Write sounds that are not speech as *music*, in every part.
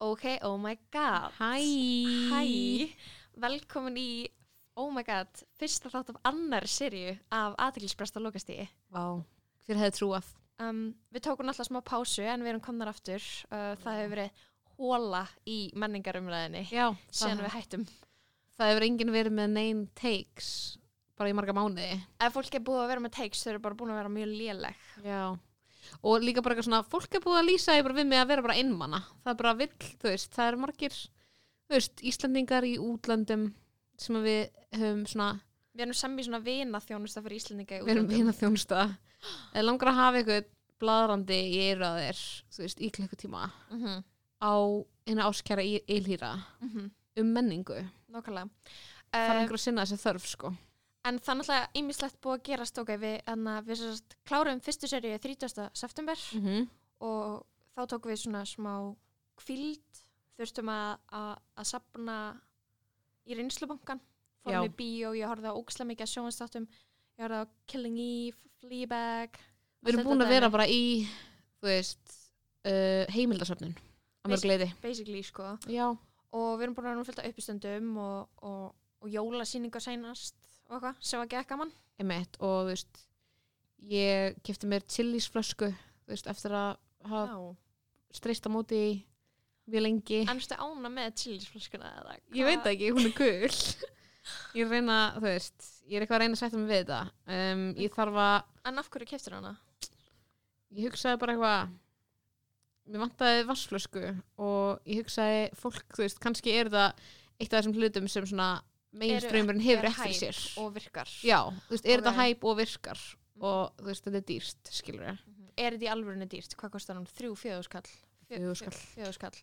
Ok, oh my god. Hæ Hæ, velkomin í Oh my god, fyrsta þátt af annar serju af aðeinsbresta lokastíði Vá, hver hefði trúað um, Við tókum alltaf smá pásu en við erum komnar aftur. Uh, Það hefur verið hóla í menningarumræðinni síðan við hættum. Það hefur enginn verið með neinn takes bara í marga mánuði. Ef fólk er búið að vera með takes þau eru bara búin að vera mjög léleg. Já. Og líka bara eitthvað svona, fólk er búið að lýsa bara við mig að vera bara innmanna Það er bara vill, þú veist, það eru margir Þú veist, Íslandingar í útlöndum sem við höfum svona Við erum sem í svona vina þjónusta fyrir Íslandinga við erum vina þjónusta eða langar að hafa eitthvað bladrandi í eiraðir, þú veist, í klukkutíma Mhm, á eina áskjara eilhýra mhm, um menningu. Nákvæmlega. Þarf uh, einhver að sinna þessi þörf, sko. En það er náttúrulega ýmislegt búið að gerast ok, við, anna, við sérst, klárum fyrstu serið 30. september mm -hmm. og þá tókum við svona smá kvíld, þurftum að, að, að sapna í reynslubankan fórum Já. í bíó, ég horfði á ókslega mikið að sjónastáttum ég horfði á Killing Eve, Fleabag Við erum búin að vera bara í, þú veist, uh, heimildasöfnun á Veist- mörg leiði. basically sko Já. og við erum búin að vera fylgta uppistöndum og, og, og jólasýninga seinast og eitthvað, sem var ekki gaman Emmett og, þú veist, ég kefti mér chilisflösku, þú veist, eftir að hafa á móti mjög lengi. En stu ána með chilisflöskuna eða Ég veit ekki, hún er gul. *laughs* ég er reyna, þú veist, ég er eitthvað að reyna að setja mig við þetta. Um, ég þarf að, En af hverju keftur hana? ég hugsaði bara eitthvað, mér vantaði vassflösku og ég hugsaði, fólk, þú veist, kannski er það eitt af þessum hlutum sem svona mainstreamurinn hefur er eftir hype sér. Og virkar Já, þú veist, er Ok. þetta hæp og virkar og þú veist, þetta er dýrst, skilur ég. Er þetta í alvörunni dýrt? Hvað kostar hún? Þrjú, fjöðuskall? Fjögurskall. Fjöðuskall.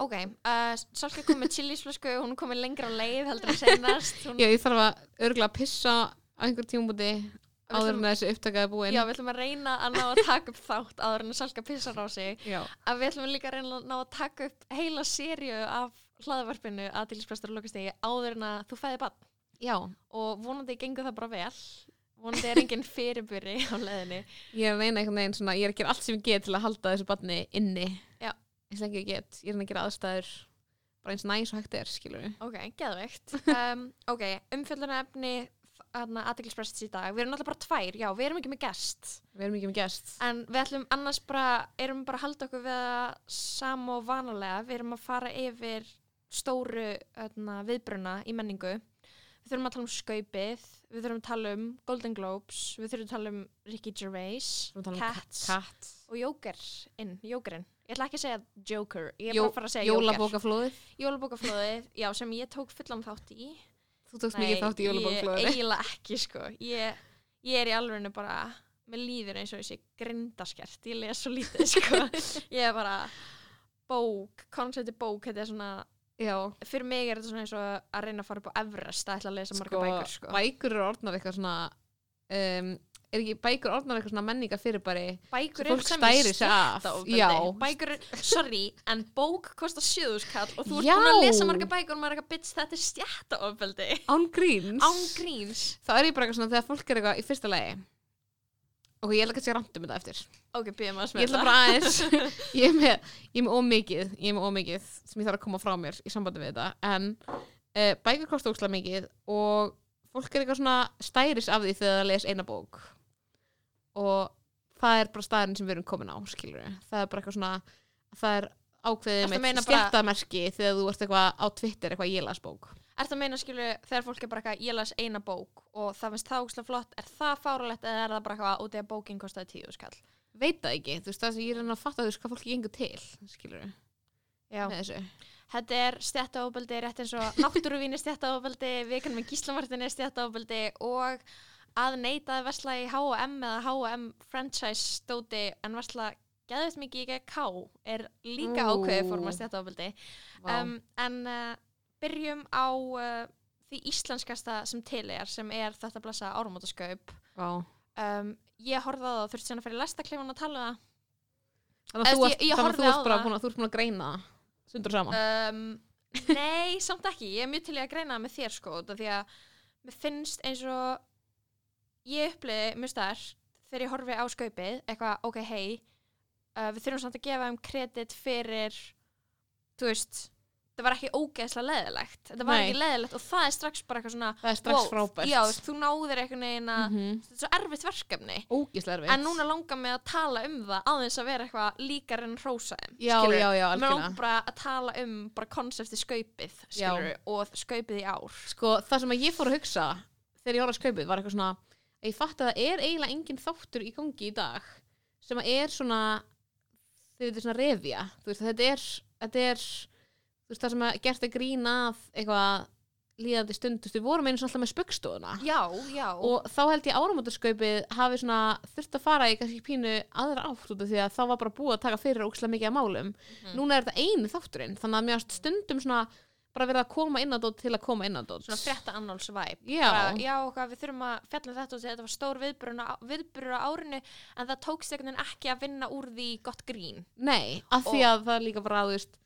Ok, uh, Salka kom með chilisflösku, hún kom með lengra leið heldur en senast. Hún, Já, ég þarf að örgulega að pissa á einhver tímúti Við áður en þessi upptakaði búin. já, við ætlum að reyna að ná að taka upp þátt áður en að Salka pissar á sig. Já. Að við ætlum líka að reyna að ná að taka upp heila sériu af hlaðvarpinu að tilsprestur og lokastegi áður en að þú fæði bann. Já, Og vonandi gengur það bara vel. Vonandi er enginn fyrirbyrri á leiðinni. ég að reyna einhvern veginn svona, ég er að gera allt sem ég get til að halda þessu barni inni. Eins lengi ég get. Ég er reyna að gera aðstæður bara eins næs og hægt er, skilur við. Ok, geðveikt. Um, ok, umfjöldunarefni aðdeglisprest í dag. Við erum náttúrulega bara tvær, já, við erum ekki með gest. Við erum ekki með gest. En við ætlum annars bara, erum bara að halda okkur við það sama og vanalega. Við erum að fara yfir stóru öðna, viðbruna í menningu. Við þurfum að tala um skaupið, við þurfum að tala um Golden Globes, við þurfum að tala um Ricky Gervais, um Cats Cat. og Joker inn, Jokerinn. Ég ætla ekki að segja Joker, ég er Jó- bara að fara að segja Joker. Jólabókaflóðið. Jólabókaflóðið, já, sem ég tók fullan þátt í. Þú tókst mikið þátt í jólabókaflóðið. eiginlega ekki sko ég, ég er í alveg bara með líður eins og þessi grindaskert ég les svo lítið sko *laughs* ég er bara bók, koncepti bók þetta er svona, Já. fyrir mig er þetta svona eins og að reyna að fara upp á Everest að ætla að lesa marga bækur sko Bækur eru orðnar eitthvað svona, um, er ekki bækur orðnar eitthvað svona menningar fyrir bara bækur fólk sem sig af. Já. bækur, eru- sorry, en bók kostar sjöðuskall og þú ert búin að lesa marga bækur og maður er eitthvað bits þetta er stjættaofbeldi án gríns. án gríns. Þá er ég bara eitthvað svona þegar fólk er eitthvað í fyrsta lagi. Og ég ætla ekki að segja rámt um þetta eftir. Ok, byrjum að ég ætla bara aðeins *laughs* ég er með, er með ómikið ég er með ómikið sem ég þarf að koma frá mér í sambandi við þetta. En uh, bækur kosta ókslega mikið og fólk er eitthvað svona stæris af því þegar það les eina bók og það er bara staðurinn sem við erum komin á skilur það er bara eitthvað svona það er ákveðið með meina bara- þegar þú ert eitthvað á Twitter eitthvað ég las bók. Ertu að meina skilu þegar fólk er bara eitthvað ég las eina bók og það finnst það ógslag flott er það fáralegt eða er það bara eitthvað út í að bókin kostaði tíu skall veit það ekki, þú veist það sem ég er að fatta þú veist hvað fólki gengur til skilur Já. Þetta er stjættaofbeldi rétt eins og náttúruvín er stjættaofbeldi vikan með gíslamartin er stjættaofbeldi og að neita að versla í H&M eða H&M franchise stóti en versla geðvægt mikið í GK er líka Ú. ákveðið forma stjættaofbeldi Vá. um, en uh, byrjum á uh, því íslenskasta sem til er sem er þetta blessa áramótaskaup um, ég horfði á það þurfti síðan að fara í lestakleifan að tala Þannig að þú ert, að bara búin að, búin að greina sundur saman. um, Nei, samt ekki Ég er mjög til að greina það með þér sko Því að mér finnst eins og Ég uppliði mjög stær Þegar ég horfi á skaupið Eitthvað, ok, hei uh, Við þurfum samt að gefa um kredit fyrir Þú veist Það var ekki ógeðslega leðilegt Þetta var Nei. ekki leðilegt og það er strax bara eitthvað svona það er strax wow, frábært. Já, þú veist, þú náðir einhvern veginn að Mhm. Þetta er svo erfitt verkefni Ógislega erfitt. En núna langar mig að tala um það aðeins að vera eitthvað líkar en hrósa þeim Já, já, já, Mér algjörlega. langar bara að tala um bara konsepti skaupið skilur, og skaupið í ár Sko, það sem ég fór að hugsa þegar ég var að skaupið var eitthvað svona ég fatt að það er eiginlega engin þáttur í gangi í dag sem að er svona þau veitir svona revja veist, þetta er, þetta er veist, það sem að gert að grína að eitthvað líðandi stund, þú veist, við vorum einu svona alltaf með spöggstofuna. Og þá held ég áramótarskaupið hafi svona þurft að fara í kannski pínu aðra átt út af því að þá var bara búið að taka fyrir ókslega mikið af málum. Mhm. núna er þetta einu þátturinn þannig að varst stundum svona bara verið að koma inn á dót til að koma inn á dót Svona frétta annálsvæp Já. Já, við þurfum að fjalla um þetta og þetta var stór viðburur á árinu en það einhvern veginn ekki að vinna úr því gott grín Nei, af því að það er líka bara, þú veist,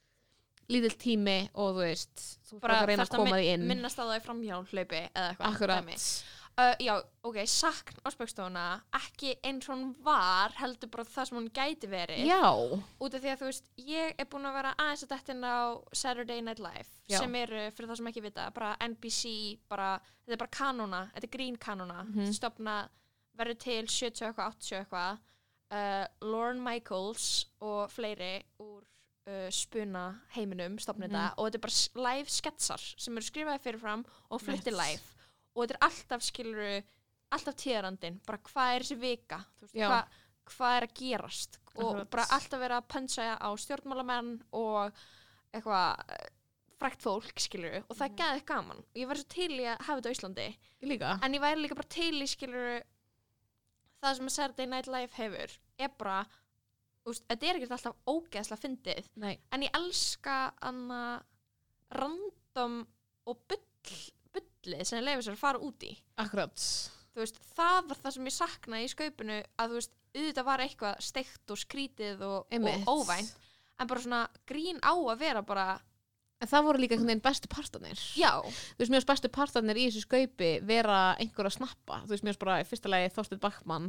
lítill tími og þú veist, þú bara að reyna að koma því inn. minnast á það í framhjálplaupi eða eitthvað Akkurat. dæmi. Uh, já, ok, sakn á spöggstofuna ekki eins og hún var heldur bara það sem hún gæti verið Já, út af því að þú veist, ég er búin að vera aðeins að detta inn á Saturday Night Live Já. sem eru, fyrir það sem ekki vita, bara NBC bara, þetta er bara kanóna, þetta er grín kanóna Mhm. stopna, verður til 70 eitthvað, 80 eitthvað uh, Lorne Michaels og fleiri úr uh, spuna heiminum stopna Mhm. þetta og þetta er bara live sketsar sem eru skrifaði fyrirfram og flutti Nice. live og þetta er alltaf skiluru alltaf tíðarandinn, bara hvað er þessi vika? Veist, hvað hvað er að gerast? Og Akkurat. bara alltaf vera að puncha á stjórnmálamenn og eitthvað eh, frækt fólk, skilur og það er gæðið gaman. Og ég var svo til í að hafa þetta á Íslandi. Ég líka. en ég væri líka bara til í, skilur það sem að Saturday Night Live hefur er bara úst, þetta er ekkert alltaf ógeðslega fyndið. Nei, en ég elska anna random og bull, bullið sem ég leifir sér að fara út í akkurat. þú veist, það var það sem ég saknaði í skaupinu að þú veist, auðvitað var eitthvað steikt og skrítið og, og óvænt en bara svona grín á að vera bara En það voru líka einhvern veginn bestu partarnir. já, Þú veist, finnst bestu partarnir í þessu skaupi vera einhver að snappa. Þú veist, finnst bara í fyrsta lagi Þorsteinn Backmann.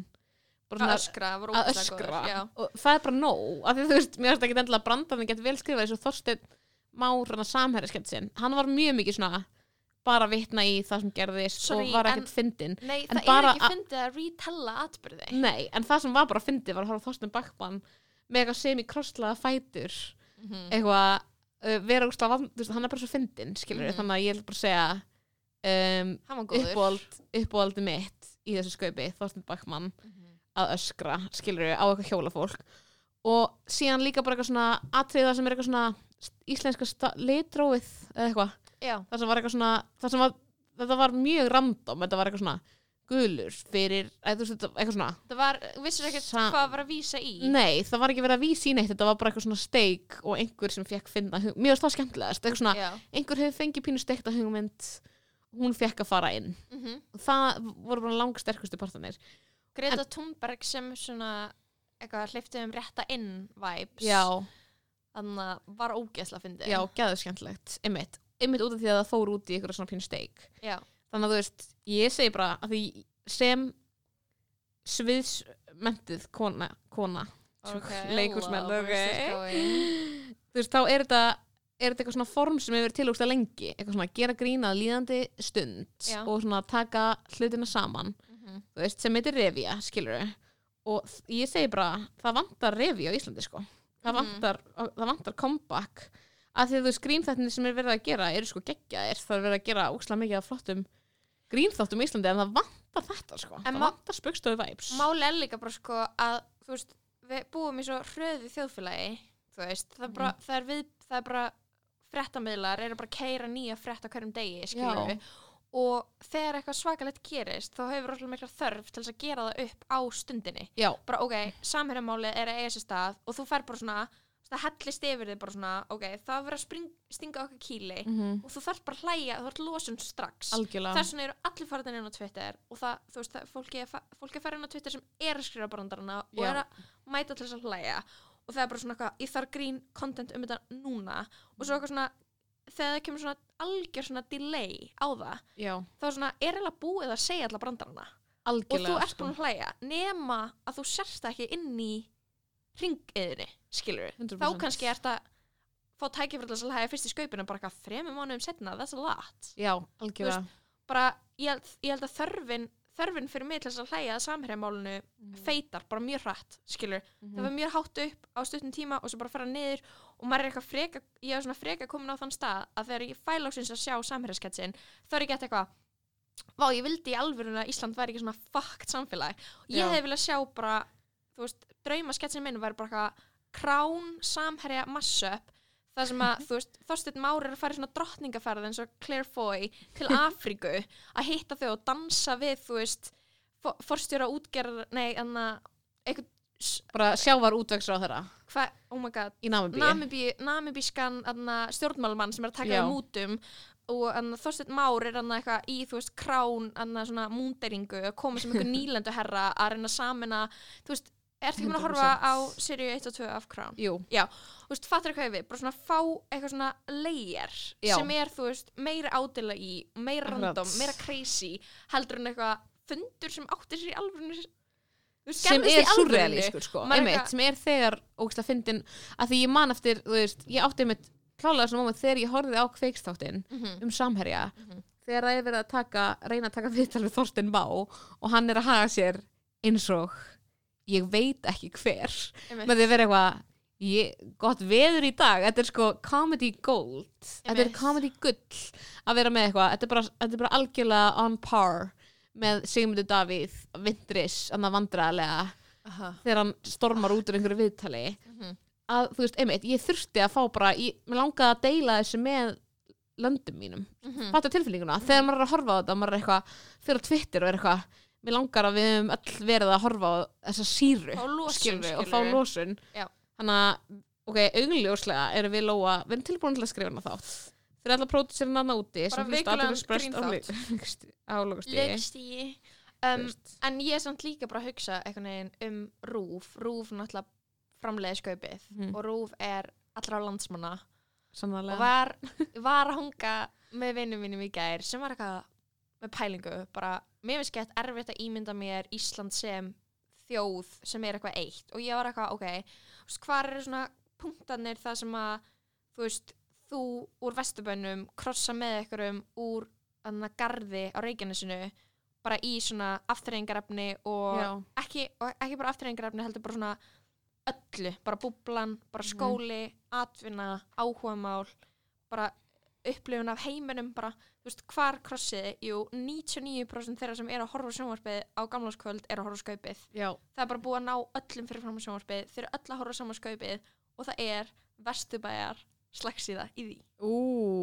Að öskra, að öskra. Og það er bara nóg. Af því þú veist, mér finnst ekki endilega að brandarinn gett vel skrifað eins og Þorsteinn Már, hann að samherjasketsin. Hann var mjög mikið svona bara vitna í það sem gerðist Sorry, og var ekkert fyndin. Nei, En það er ekki fyndið að retella atbyrði Nei, en það sem var bara fyndið var að horfa á Þorstein Backmann með eitthvað sem í krosslaða fætur Mhm. eitthvað uh, vera veist, hann er bara svo fyndin skilur Mhm. þannig að ég vil bara segja um, uppáhald, uppáhaldi mitt í þessu skaupi, Þorstein Backmann Mhm. að öskra, skilur á eitthvað hjólafólk og síðan líka bara eitthvað svona atriða sem er eitthvað svona íslenska litróið eða eitthvað, já, það sem var eitthvað svona það sem var, þetta var mjög random þetta var eitthvað svona gulur fyrir, eða, þú veist, þetta- eitthvað svona það var, vissir ekkert Sa- hvað var að vísa í. Nei, það var ekki verið að vísa í neitt þetta var bara eitthvað svona steik og einhver sem fekk finna, hug- mér varst það skemmtilegast eitthvað svona, já, einhver hefur fengið pínu steikta hugmynd hún fekk að fara inn. Og það voru bara langsterkustu partanir Greta Thunberg sem svona eitthvað hleypti um rétta inn vibes. Já, þannig að var ógeðslega fyndið já, gæðu skemmtilegt einmitt, einmitt út af því að það fór út í eitthvað svona pínu steik já, þannig að þú veist, ég segi bara að því sem sviðsmentið kona, kona *laughs* leikhúsmenn, love ok. where's this going? *laughs* þú veist, þá er þetta er þetta eitthvað svona form sem hefur verið tilúkst að lengi eitthvað svona gera grínað líðandi stund Já. og svona taka hlutina saman Mhm. þú veist, sem heitir revia, skilur og þ- ég segi bara, það vantar revia á Íslandi, sko það Mhm. vantar, það vantar comeback að því að þú veist, grínþættinni sem er verið að gera eru sko geggjaðir, það er verið að gera óslega mikið af flottum grínþáttum í Íslandi en það vantar þetta, sko, En það vantar spöggstofu vibes. Máli er líka bara sko að veist, við búum í svo hröðu þjóðfélagi veist, það er bara, Mhm. það er við, það er bara fréttamiðlar eru bara að keira nýja frétta hverjum degi, og þegar eitthvað svakalegt gerist þá hefur rosalega mikla þörf til að gera það upp á stundinni. Já, bara ok, samherjamáli er að eiga sér stað og þú fer bara svona, það hellist yfir þig bara svona, ok, það er verið að spring, stinga okkar kýli mm og þú þarf bara að hlæja, þú ert losun strax. Þess vegna eru allir farin inn á Twitter og það, þú veist, það, fólki, er, fólki er farin inn á Twitter sem er að skrifa brandarana og Já. er að mæta til þess að hlæja. Og það er bara svona eitthvað, ég þarf grín content um þetta núna. Og svo eitthvað svona þegar það kemur svona algjör svona delay á það já, þá svona, er eiginlega búið að segja alla brandarana og algjörlega þú ert sko. búin að hlæja nema að þú sérst ekki inn í ringiðinni, skilur 100%. þá kannski ert að fá tækifræð til þess að hlæja fyrst í skaupinu bara eitthvað þremur mánuðum setna, that's a lot já, algjörlega bara, ég ég held að þörfin þörfin fyrir mig til þess að hlæja að samherjamálinu feitar bara mjög hratt, skilur Mhm. það var mjög hátt upp á stuttum tíma og svo bara fara niður og maður er eitthvað freka ég er svona freka komin á þann stað að þegar ég fæ lóksins að sjá samherjasketsin þá er ég gett eitthvað vá, ég vildi í alvöruna að Ísland væri ekki svona fucked samfélag ég Já. hefði viljað sjá bara þú veist, draumasketsin minn væri bara eitthvað krán samherja massup það sem að, *laughs* þú veist, Þorsteinn Már er að fara í svona drottningaferð eins og Claire Foy til *laughs* Afríku að hitta þau og dansa við, þú veist for, forstjóra útgerð, nei, en að eitthvað, bara sjávar útvegsra á þeirra hvað, oh my god í Namibí, namibískan stjórnmálumann sem er að taka Já. það mútum og anna, Þorsteinn Már er anna, eitthvað í þú veist krán anna, svona múnderingu að koma sem einhver *laughs* nýlendu herra að reyna að samina þú veist, ertu ekki búin að horfa 100%. á seríu 1 og 2 af krán jú, þú veist, fattur hvað ég við, bara svona fá eitthvað svona layer Já. sem er þú veist meira ádela í, meira Akkurat. random meira crazy, heldur en eitthvað fundur sem áttir sér í alvörinu þú veist, sem gerðist í er alvörunni. surrealískur sko, maður er einmitt, eitthvað- sem er þegar að fyndin, að því ég man eftir þú veist, ég átti einmitt klálega svona moment þegar ég horfið á kveikstáttin Mhm. um samherja, Mhm. þegar það er verið að taka reyna að taka viðtal við Þorstein Má og hann er að haga sér eins og ég veit ekki hver með því að vera eitthvað ég, gott veður í dag, þetta er sko comedy gold, þetta er comedy gull að vera með eitthvað, þetta er bara, þetta er bara algjörlega on par með Sigmundur Davíð, Vindris annað vandræðarlega Aha. þegar hann stormar út úr einhverju viðtali Mhm. að þú veist, einmitt, ég þurfti að fá bara, ég, langaði að deila þessu með löndum mínum, Mhm. fattu tilfinninguna þegar maður er að horfa á þetta, maður er eitthvað fyrir á Twitter og er eitthvað, mér langar að við höfum öll verið að horfa á þessa síru losun, skilurðu, og fá Já. þannig að, ok, augljóslega erum við lóa, við erum tilbúin til að skrifa hana þátt. Fyrir alla pródusirinn aðna úti Bara á grínþátt. *laughs* álokastíði Legstígi um, En ég er samt líka bara að hugsa um RÚF. RÚF náttúrulega framleiði skaupið Mhm. og RÚF er allra landsmanna. Og sannarlega var, var að hanga með vinnum mínum í gær sem var eitthvað með pælingu bara, mér finnst gett erfitt að ímynda mér Ísland sem þjóð sem er eitthvað eitt og ég var eitthvað, ok hvað eru svona punktarnir það sem að þú veist, þú úr vesturbænum krossa með einhverjum úr anna garði á Reykjanesinu bara í svona afturreyingarefni og ekki, og ekki bara afturreyingarefni heldur bara svona öllu, bara búblan, bara Mhm. skóli atvinna, áhugamál bara upplifun af heiminum bara, þú veist, hvar krossiði jú, 99% þeirra sem er að horfa sjónvarpið á gamláskvöld er að horfa skaupið. Já, það er bara búið að ná öllum fyrir fram á sjónvarpið. Þeir eru öll að horfa saman skaupið og það er vesturbæjar slagsíða í því. Ú.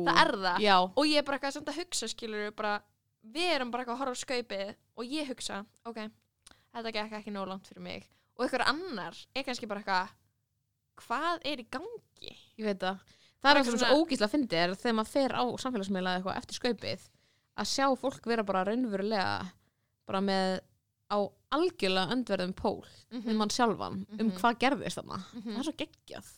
Það er það. Já, og ég er bara eitthvað samt að hugsa skilur bara, við erum bara eitthvað að horfa skaupið og ég hugsa, ok þetta gekk ekki nóg langt fyrir mig. Og einhver annar er kannski bara eitthvað hvað er í gangi? Ég veit það það er eitthvað svona- svo ógísla að fyndi er þegar maður fer á samfélagsmiðla eitthvað eftir skaupið að sjá fólk vera bara raunverulega bara með á algjörlega öndverðum pól um mann sjálfan, um Mhm. hvað gerðist þarna. Mhm. það er svo geggjað.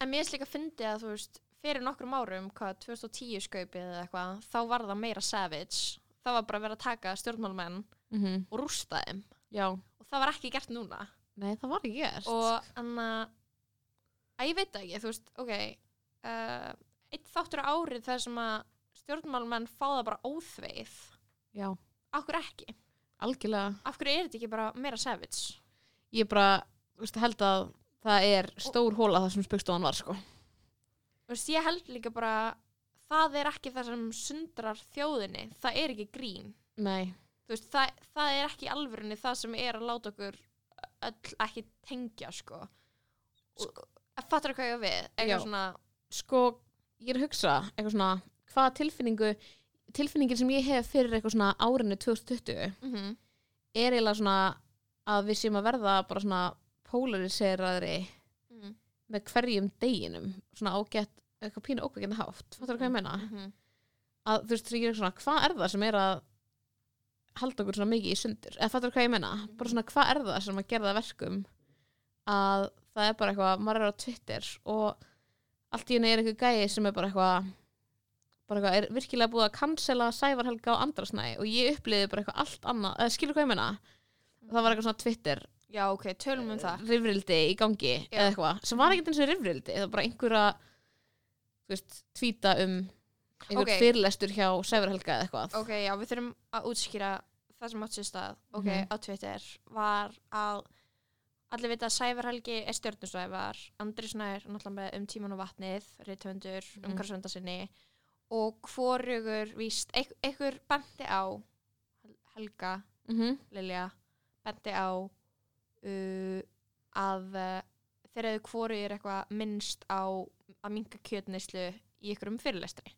En mér er líka að fyndi að þú veist fyrir nokkrum árum, hvað, 2010 skaupið eða eitthvað, þá var það meira savage. Það var bara verið að taka stjórnmálmenn mm og rústa þeim. Já, og það var ekki gert núna. Nei það var ekki gert. Og anna að ég veit ekki, þú veist, ok uh, eitt þáttur árið þar sem að stjórnmálmenn fá það bara óþveið já, hverju ekki, algjörlega. Af hverju er þetta ekki bara meira savage? Ég bara, veist, held að það er stór hóla það sem spugstofan var sko. Veist, ég held líka bara það er ekki það sem sundrar þjóðinni, það er ekki grín. Nei, veist, það, það er ekki alvörunni það sem er að láta okkur öll ekki tengja sko. Og fattar hvað ég á við? Já. eitthvað svona, sko, ég er að hugsa eitthvað svona, hvaða tilfinningu tilfinningin sem ég hef fyrir eitthvað svona árinu 2020 mm er eiginlega svona að við séum að verða bara svona polariseraðri -hmm. með hverjum deginum svona ágætt, eitthvað pínu ókveikenda hátt fattar hvað ég meina? -hmm. að þú veist, ég er svona, hvað er það sem er að halda okkur svona mikið í sundur eða fattar hvað ég meina? bara svona, hvað er það sem að gera það að verkum að það er bara eitthvað, maður er á Twitter og allt í henni er eitthvað gæi sem er bara eitthvað bara eitthvað, er virkilega búið að cancela Sævar Helga og Andrasnæ og ég uppliði bara eitthvað allt annað, eða skilur hvað ég meina það var eitthvað svona Twitter Já, ok, tölum um það. rifrildi í gangi Já. eða eitthvað, sem var ekkert eins og rifrildi það var bara einhver að þú veist, tvíta um einhver Ok. fyrirlestur hjá Sævar Helga eða eitthvað Ok, já, við þurfum að útskýra það sem átt sér stað, ok, Mhm. á Twitter var að allir vita að Sævar Helgi er stjórnusvævar Andri Snær, náttúrulega með um tíman og vatnið rithöndur, Mhm. um umhverfsvönda sinni og hvorugur víst, einhver benti á Hel- Helga, mm Lilja benti á uh, að uh, þeir hefðu hvorugir eitthvað minnst á að minga kjötneyslu í ykkurum fyrirlestri.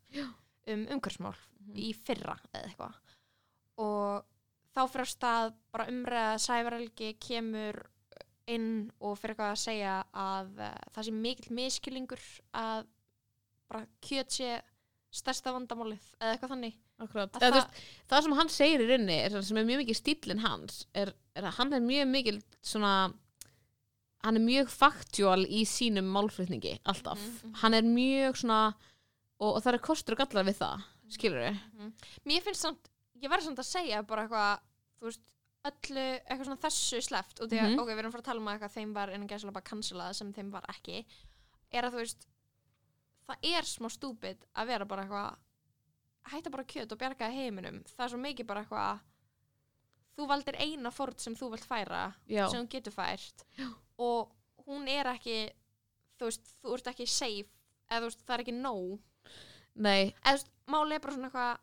Um umhverfsmál Mhm. í fyrra eða eitthvað. Og þá fyrir að stað bara umræða sævarelgi kemur inn og fyrir eitthvað að segja að uh, það sé mikill miskilingur að bara kjöt sé stærsta vandamálið eða eitthvað þannig. Eða, veist, það sem hann segir í rauninni er, sem er mjög mikið stílinn hans er, er að hann er mjög mikil svona hann er mjög faktúal í sínum málflutningi alltaf, Mhm, mhm. hann er mjög svona og, og það er kostur og gallar við það skilur við mér finnst samt, ég verður samt að segja bara eitthvað, þú veist öllu eitthvað svona þessu sleft og því að, Mhm. ok, við erum fara að tala um að eitthvað þeim var innan gæslega bara cancelað sem þeim var ekki er að þú veist það er smá stúpid að vera bara eitthvað hætta bara kjöt og bjarga heiminum. Það er svo mikið bara eitthvað þú valdir eina fórn sem þú vilt færa Já, sem þú getur fært. Og hún er ekki þú veist, þú ert ekki safe eða þú veist, það er ekki nóg. Nei, eða þú veist, máli er bara svona eitthvað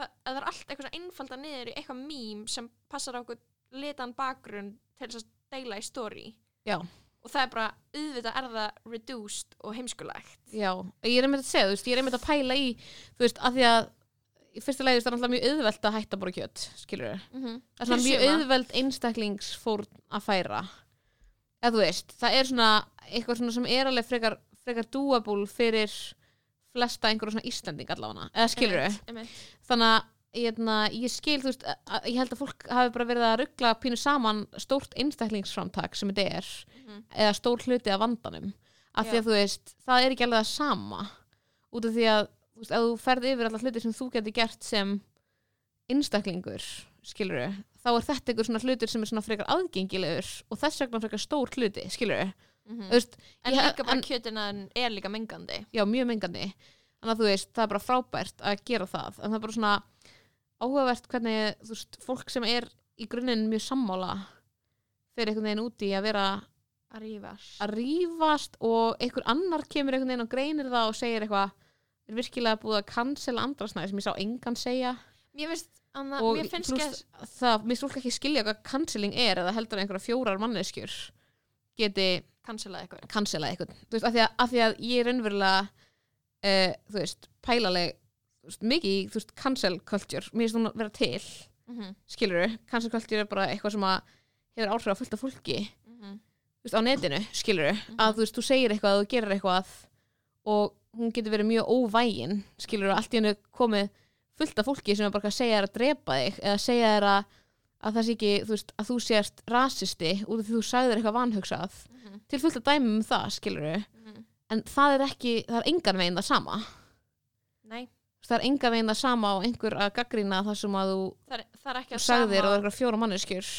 það, það er allt eitthvað svona einfalda niður í eitthvað mím sem passar á okkur litan bakgrunn til þess að deila í story. Já. og það er bara, auðvitað er það reduced og heimskulegt. Já ég er einmitt að segja, þú veist, ég er einmitt að pæla í þú veist, af því að í fyrsta leiðist það er náttúrulega mjög auðvelt að hætta bara kjöt skilur við mm -hmm. það er svona mjög auðveld einstaklingsfórn að færa. Eða þú veist, það er svona eitthvað svona sem er alveg frekar, frekar doable fyrir flesta einhverjum svona Íslanding allavega eða skilur við, þannig að Hérna, ég skil, þú veist, að, að, ég held að fólk hafi bara verið að ruggla pínu saman stórt einstaklingsframtak sem þetta er eða stór hluti af vandanum. Af því Já. að þú veist, það er ekki alveg það sama út af því að þú veist, ef þú ferð yfir alla hluti sem þú getur gert sem einstaklingur skilur þá er þetta einhver svona hlutur sem er svona frekar aðgengilegur og þess vegna frekar stór hluti skilur þú veist, en ég- líka bara en- kjötina er líka mengandi. Já, mjög mengandi. Þannig að þú veist, það er bara frábært að gera það. En það er bara svona áhugavert hvernig, þú veist, fólk sem er í grunninn mjög sammála fyrir einhvern veginn úti að vera að rífast. að rífast og einhver annar kemur einhvern veginn og greinir það og segir eitthvað. Er virkilega búið að cancela andrasnæði sem ég sá engan segja. Mér finnst, anna, og mér finnst ekki það, mér stúlka ekki skilja hvað canceling er eða heldur einhverja fjórar manneskjur geti cancela eitthvað. Cancelað eitthvað. Þú veist, af því að, af því að ég er raunverulega uh, þú veist, pælaleg þú veist, mikið í, þú veist, cancel culture. Mér finnst hún að vera til, mm -hmm. skilur cancel culture er bara eitthvað sem að hefur áhrif á fullt af fólki. Mhm. þú veist, á netinu, skilur að þú veist, þú segir eitthvað, þú gerir eitthvað og hún getur verið mjög óvægin skilur, allt í hennu komið fullt af fólki sem er bara að segja þér að drepa þig eða segja þér að, að það sé ekki þú veist, að þú sést rasisti út af því þú sagðir eitthvað vanhugsað. Mhm. til fullt af dæmum um það, skilur Mhm. en það er ekki, það er engan veginn það sama. Nei, það er engan veginn það sama á einhver að gaggrýna það sem að þú, það er, það er að sagðir og það er eitthvað fjóra manneskjur.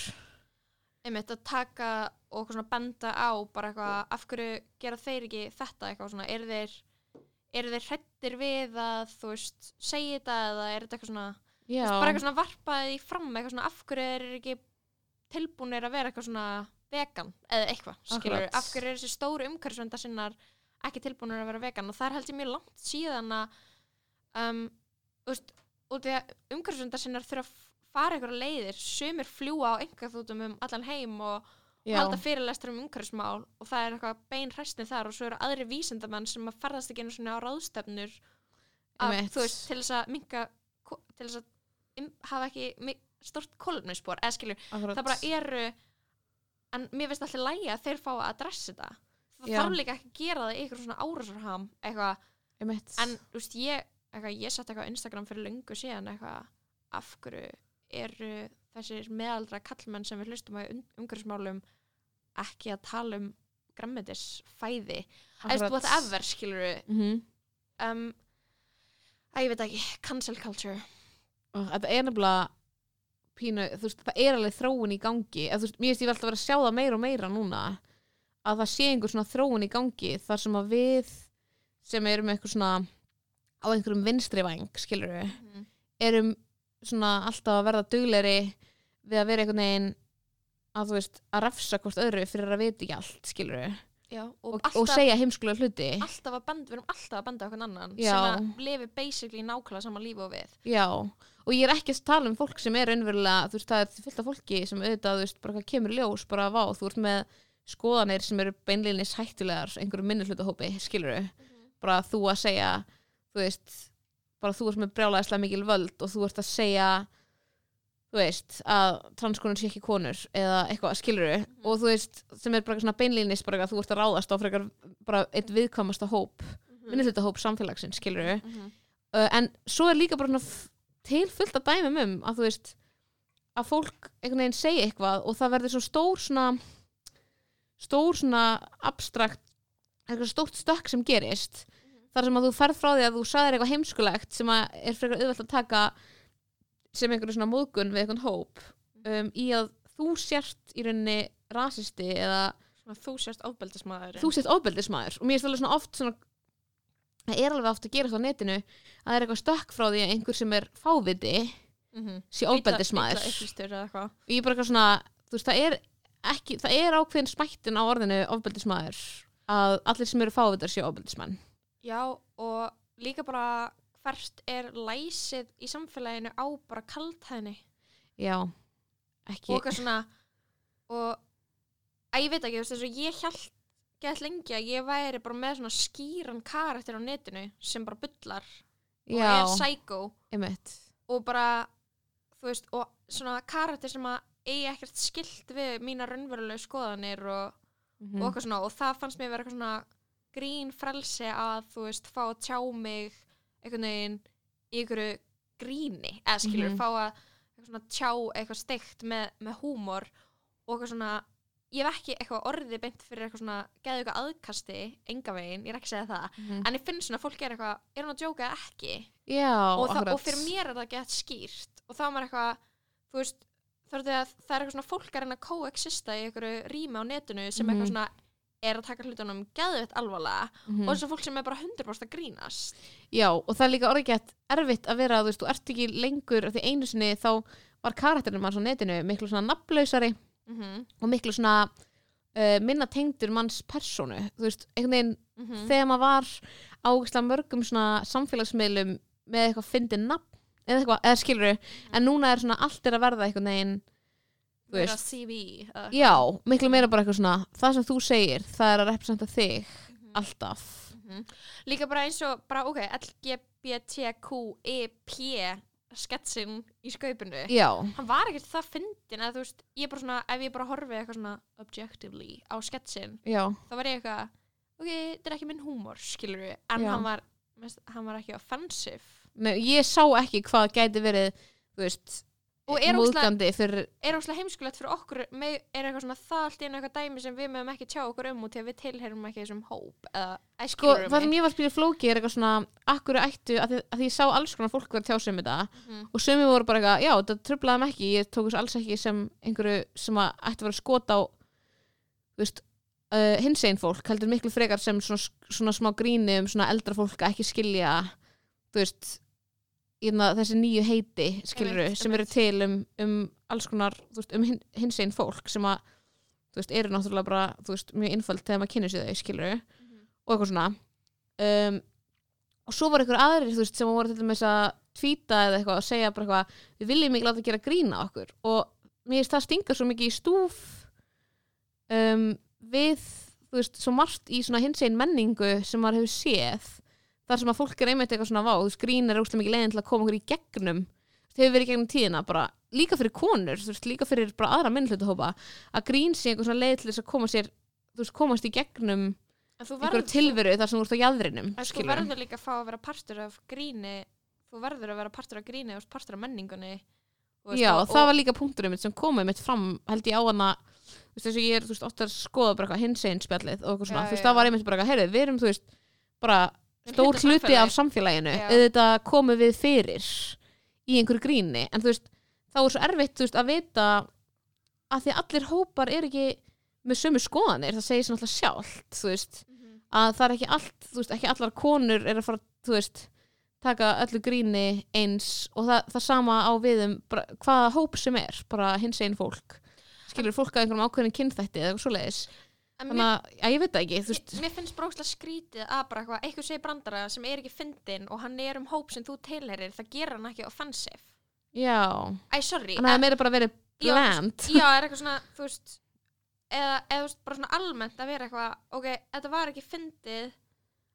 Einmitt að taka og eitthvað svona benda á bara eitthvað, af hverju gera þeir ekki þetta eitthvað svona, eru þeir eru þeir hrettir við að þú veist, segja þetta eða er þetta eitthvað svona já, bara eitthvað svona varpaði fram eitthvað svona, af hverju er ekki tilbúinir að vera eitthvað svona vegan eða eitthvað, skilur, Akkurat. af hverju er þessi stóru umhverfisvenda sinnar ekki tilbúinir að vera vegan? Og það er held ég mjög langt síðan að um, veist, út í að umhverfisvenda sinnar þurfa að fara eitthvað leiðir, sumir fljúa á einhverjum um allan heim og já, halda fyrirlestur um umhverfismál og það er eitthvað bein hræstin þar og svo eru aðri vísindamenn sem að ferðast ekki einu svona á ráðstefnur þú veist, til þess að minka til þess að hafa ekki stort kolumnispor, eða skilur akkurat. það bara eru en mér finnst alltaf lægi að þeir fá að adressa þetta. Það þarf líka ekki að gera það í eitthvað svona árásarham eitthvað, en þú veist, ég eitthvað, ég satt eitthvað á Instagram fyrir löngu síðan eitthvað, af hverju eru þessir meðaldra kallmenn sem við hlustum á um, umhverfismálum ekki að tala um grammetisfæði eða whatever skilur Mhm. um, að ég veit ekki, cancel culture Þetta er nefnilega pínu, þú veist, það er alveg þróun í gangi. Eða, þú veist, mér finnst ég vel alltaf vera að sjá það meira og meira núna að það sé einhver svona þróun í gangi þar sem að við sem erum eitthvað svona á einhverjum vinstri væng, skilur við erum svona alltaf að verða dugleri við að vera einhvern veginn að þú veist, að refsa hvort öðru fyrir að vita ekki allt, skilur við Já, og, og, alltaf, og segja heimskulega hluti. Alltaf að benda, við erum alltaf að benda okkur annan Já. sem að lifi basically nákvæmlega sama lífi og við. Já, og ég er ekki að tala um fólk sem er raunverulega, þú veist, það er fullt af fólki sem auðvitað, þú veist, bara hvað kemur ljós bara vá, þú ert með skoðanir sem eru beinleginis hættulegar, einhverju minnihlutahópi skilur bara þú að segja þú veist, bara þú ert með brjálæðislega mikil völd og þú ert að segja þú veist, að transkonur sé ekki konur eða eitthvað, skilur og þú veist, sem er bara svona beinleginis bara að þú ert að ráðast á frekar bara eitt viðkvæmasta hóp, minnihlutahóp samfélagsins, skilur Mhm. uh, en svo er líka bara svona til fullt að dæmum um að þú veist að fólk einhvern veginn segja eitthvað og það verður svo stór svona stór svona abstrakt eitthvað stórt stökk sem gerist þar sem að þú ferð frá því að þú sagðir eitthvað heimskulegt sem að er frekar auðvelt að taka sem einhverju svona móðgun við einhvern hóp um, í að þú sért í rauninni rasisti eða þú sérst ofbeldismæður þú sért ofbeldismæður og mér er alveg svona oft svona það er alveg oft að gera það á netinu að það er eitthvað stökk frá því að einhver sem er fáviti mm -hmm. sé eitthvað. Og ég er bara eitthvað svona þú veist, það er ekki, það er ákveðin smættin á orðinu ofbeldismæður að allir sem eru fávitar séu ofbeldismenn. Já, og líka bara hvert er læsið í samfélaginu á bara kaldhæðni? Já, ekki. Og eitthvað svona og að ég veit ekki, þú veist, ég held gett lengi að ég væri bara með svona skýran karakter á netinu sem bara bullar og já, er psycho einmitt og bara, þú veist, og svona karakter sem að eigi ekkert skilt við mína raunverulegu skoðanir og, Mhm. og eitthvað svona, og það fannst mér vera eitthvað svona grín frelsi að, þú veist, fá að tjá mig einhvern veginn í einhverju gríni, eða skilur, Mhm. fá að eitthvað svona tjá eitthvað steikt með, með húmor og eitthvað svona ég hef ekki eitthvað orðið beint fyrir eitthvað svona geðu eitthvað aðkasti, enga veginn, ég er ekki að segja það Mhm. en ég finn svona að fólk er eitthvað, er hún að djóka eða ekki já, og, og fyrir mér er það gett skýrt og þá er maður eitthvað veist, er það, er eitthvað svona fólk að reyna að coexista í einhverju rými á netinu sem Mhm. eitthvað svona er að taka hlutunum geðvett alvarlega Mhm. og þess að fólk sem er bara 100% að grínast Já, og það er líka orðið gett erfitt að vera, þú veist, þú ert ekki lengur því einu sinni þá var karakterinn manns á netinu miklu svona nafnlausari mm -hmm. og miklu svona uh, minna tengdur manns persónu þú veist, einhvern veginn Mhm. þegar maður var á mörgum svona samfélagsmiðlum með eitthvað fyndið nafn eða eitthvað, eða skilur en núna er svona allt er að verða einhvern veginn veist, CV eða já, miklu meira bara eitthvað svona það sem þú segir, það er að representa þig eitthvað. alltaf Mhm. líka bara eins og bara ok, LGBTQEP sketsin í skaupinu. Já, hann var ekkert það fyndin eða þú veist, ég er bara svona, ef ég bara horfi eitthvað svona objectively á sketsin já, þá var ég eitthvað ok, þetta er ekki minn húmor, skilur við en Já. hann var, mest, hann var ekki offensive. Nei, ég sá ekki hvað gæti verið þú veist, og er óslega, fyrir er heimskulegt fyrir okkur með, er eitthvað svona það allt einu eitthvað dæmi sem við mögum ekki tjá okkur um og til að við tilherum ekki þessum hóp eða, sko, það sem ég var spilið flóki er eitthvað svona akkur ættu, að að því ég sá alls konar fólk verið tjásum þetta Mhm. og sumi voru bara eitthvað, já, þetta tröflaði mig ekki ég tók þessu alls ekki sem einhverju sem að ætti að vera skot á veist, uh, hins einn fólk heldur miklu frekar sem svona, svona smá gríni um svona eldra fólk að ekki skilja þú veist ína, þessi nýju heiti skiluru Einmitt, sem eru einmitt. til um, um alls konar, þú veist, um hin, hins einn fólk sem að, þú veist, eru náttúrulega bara, þú veist, mjög innfald þegar maður kynir sér þau skiluru Mhm. og eitthvað svona um, og svo var einhver aðrir, þú veist, sem voru til dæmis að tvíta eða eitthvað og segja bara eitthvað við viljum ekki láta gera grína okkur og mér finnst það stinga svo mikið í stúf um, við þú veist, svo margt í svona hinsegin menningu sem maður hefur séð þar sem að fólk er einmitt eitthvað svona vá, þú er úrslega mikið leiðin til að koma okkur í gegnum það hefur verið í gegnum tíðina bara líka fyrir konur, þú veist, líka fyrir bara aðra minnhlutahópa, að grín sé einhver svona leið til þess að koma sér, þú veist, komast í gegnum þú einhverju tilveru þar sem þú ert á jæðrinum En skilurðu. verður líka að fá að vera partur af gríni þú verður að vera partur af gríni og partur af menningunni þú veist, Já, og, það var líka punkturinn mitt sem komið mitt fram held ég á hana þú veist, þess að ég er, þú veist, ofta að skoða bara eitthvað hins einn spjallið og eitthvað svona, Já, þú veist, já, það var einmitt bara heyrðu, við erum, þú veist, bara stór hluti af samfélaginu, auðvitað komum við fyrir í einhverju gríni, en þú veist þá er svo erfitt, veist, að vita að því allir hópar er ekki með sömu skoðanir, það segir sér náttúrulega sjálft, veist, Mhm. að það er ekki allt, þú veist, ekki allar konur er að fara, þú veist, taka öllu gríni eins og það, það sama á við um bara, hvaða hóp sem er, bara hins einn fólk. Skilur fólk að einhverjum ákveðin kynþætti eða eitthvað svoleiðis, En þannig að, já, ég veit það ekki, veist, Mér, finnst brókslega skrítið að bara eitthvað, eitthvað segir brandara sem er ekki fyndin og hann er um hóp sem þú tilherir, það gerir hann ekki offensive. já Æ, sorry. þannig að það meira bara verið bland Já, er eitthvað svona, þú veist, eða, eða veist, bara svona almennt að vera eitthvað, ok, þetta var ekki fyndið,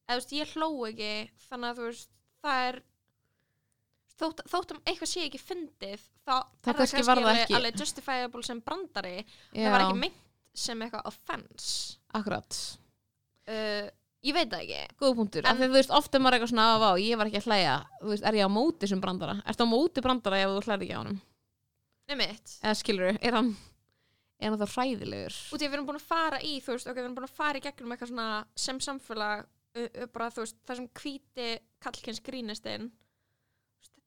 eða veist, ég hló ekki, þannig að þú veist, það er, þótt, þótt um eitthvað sé ekki fyndið, þá Það er kannski það ekki. alveg justifiable sem brandari, já, það var ekki meint sem eitthvað offense. akkurat. Uh, ég veit það ekki. góð punktur, af því að þú veist, ofta maður er eitthvað svona á, ég var ekki að hlæja, þú veist, er ég á móti sem brandara, ertu á móti brandara ef þú hlæri ekki á honum, Nei mitt. eða skilur er hann er hann þá hræðilegur? Út í að við erum búin að fara í þú veist, ok, við erum búin að fara í gegnum eitthvað svona sem samfélag bara þú veist, það sem hvíti kallkins grínistinn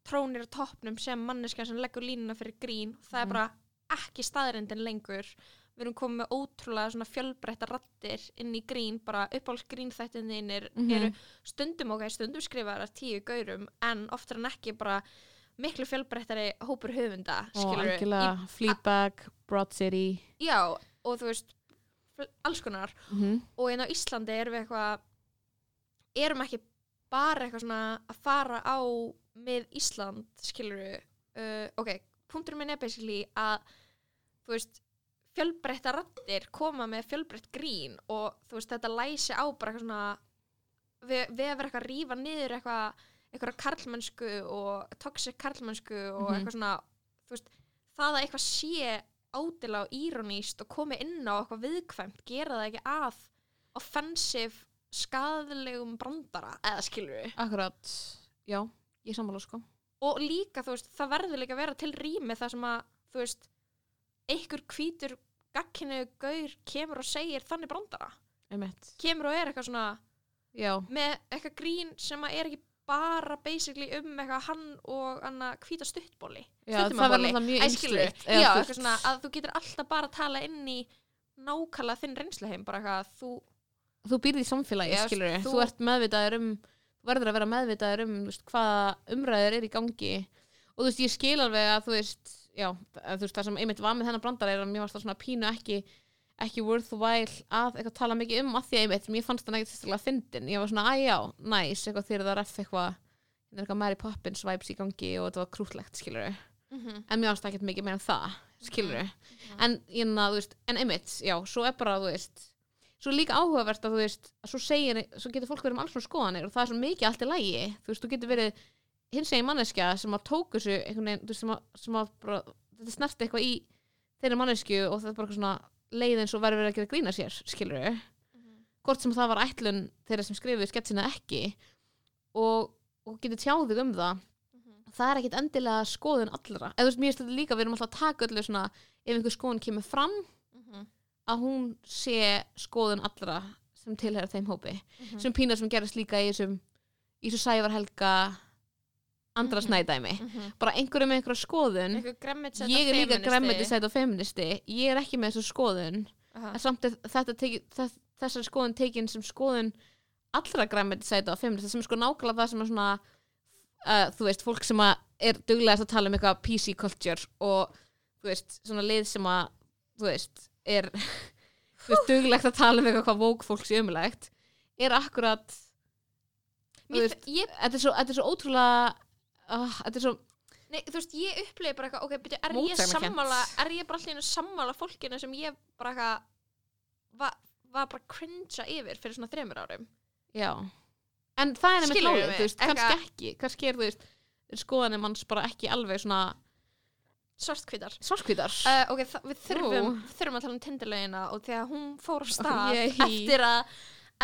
trónir á toppnum sem manneskja sem leggur línuna fyrir grín, það er Mhm. bara ekki staðrindin lengur við erum komið með ótrúlega svona fjölbreytta rattir inn í grín, bara uppáhalds grínþættinir Mhm. eru stundum ok, stundum skrifaðar tíu gaurum en oftar en ekki bara miklu fjölbreyttari hópur höfunda og algjörlega. Fleabag, Broad City. Já, og þú veist alls konar. Mm og einn á Íslandi erum við eitthvað erum ekki bara eitthvað svona að fara á með Ísland, skilur við uh, ok, punkturinn minn er basically að þú veist fjölbreytta rattir koma með fjölbreytt grín og þú veist þetta læsi á bara eitthvað svona við, við vera eitthvað að rífa niður eitthvað eitthvað karlmennsku og toxic karlmennsku og Mhm. eitthvað svona þú veist, það að eitthvað sé ádilega og íroníst og komi inn á eitthvað viðkvæmt, gera það ekki að offensive skadalegum brandara, eða skilur við akkurat, já, ég sammála sko. Og líka, þú veist, það verður líka að vera til rými þar sem að, þú veist einhver hvítur gagginu gaur kemur og segir þannig brandara. Einmitt, kemur og er eitthvað svona já, með eitthvað grín sem að er ekki bara basically um eitthvað hann og hann að hvíta stuttbóli já það verður náttúrulega mjög einsleitt já, eitthvað svona að þú getur alltaf bara að tala inn í nákvæmlega þinn reynsluheim bara eitthvað, þú, þú býrð í samfélagi, Já, skilur þú, þú- ert meðvitaður um þú verður að vera meðvitaður um veist, hvaða umræður er í gangi. Og þú veist, ég skil alveg að þú veist já, þú veist, það sem einmitt var með þennan brandar er að mér varst það svona pínu ekki ekki worthwhile að eitthvað tala mikið um að því að einmitt, mér fannst það nægt þess að fyndin. Ég var svona, að já, næs, eitthvað þegar það eftir eitthvað hérna er eitthvað Mary Poppins vibes í gangi og þetta var krútlegt, skilur mm en mér fannst það ekkert mikið meira en það skilur Mhm. en, ég, þú veist, en einmitt, já, svo er bara þú veist, svo líka áhugavert að þú veist að svo segir, svo getur fólk verið um alls svona skoðanir og það er svo mikið allt í lægi þú veist, þú getur verið hins egin manneskja sem að tóku þessu veginn, sem að, sem að bara, þetta snerti eitthvað í þeirra manneskju og það er bara svona leið eins og verður verið að gera grína sér, skilur hvort sem það var ætlun þeirra sem skrifuðu sketsina ekki og, og getur tjáðið um það. Það er ekkit endilega skoðun allra. Eða þú veist, mér finnst þetta líka, við erum alltaf að taka öllu svona, ef einhver skoðun kemur fram að hún sé skoðun allra sem tilhæra þeim hópi, Mhm. sem pínar sem gerist líka í þessum, í þessu sævar andra Mhm. snædæmi. Bara einhverju með einhverja skoðun. Ég er líka græmmeti og feministi ég er ekki með þessu skoðun. En samt er þetta teki, þess, þessari skoðun tekin sem skoðun allra græmmeti og feministi sem er sko nákvæmlega það sem er svona uh, þú veist, fólk sem er duglegast að tala um eitthvað PC culture og þú veist, svona lið sem að þú veist, er *laughs* þú veist, duglegt að tala um eitthvað hvað vók fólk sé umulegt er akkurat Mér, veist, ég, þetta er svo, þetta er svo ótrúlega uh, þetta er svo nei, þú veist, ég upplegi bara eitthvað, ok, byrju, er ég Mótsagnakennt. sammála er ég bara allir sammála fólkinu sem ég bara eitthvað var, var bara cringea yfir fyrir svona þremur árum Já, en það er nefnir Skilurðu málið, mig? þú veist, kannski Eitthvað- ekki kannski er, þú veist, skoðanir manns bara ekki alveg svona svartkvítar svartkvítar Uh, ok, þa- við þurfum, Nú. við þurfum að tala um tindilegina og þegar hún fór á stað Yay. eftir að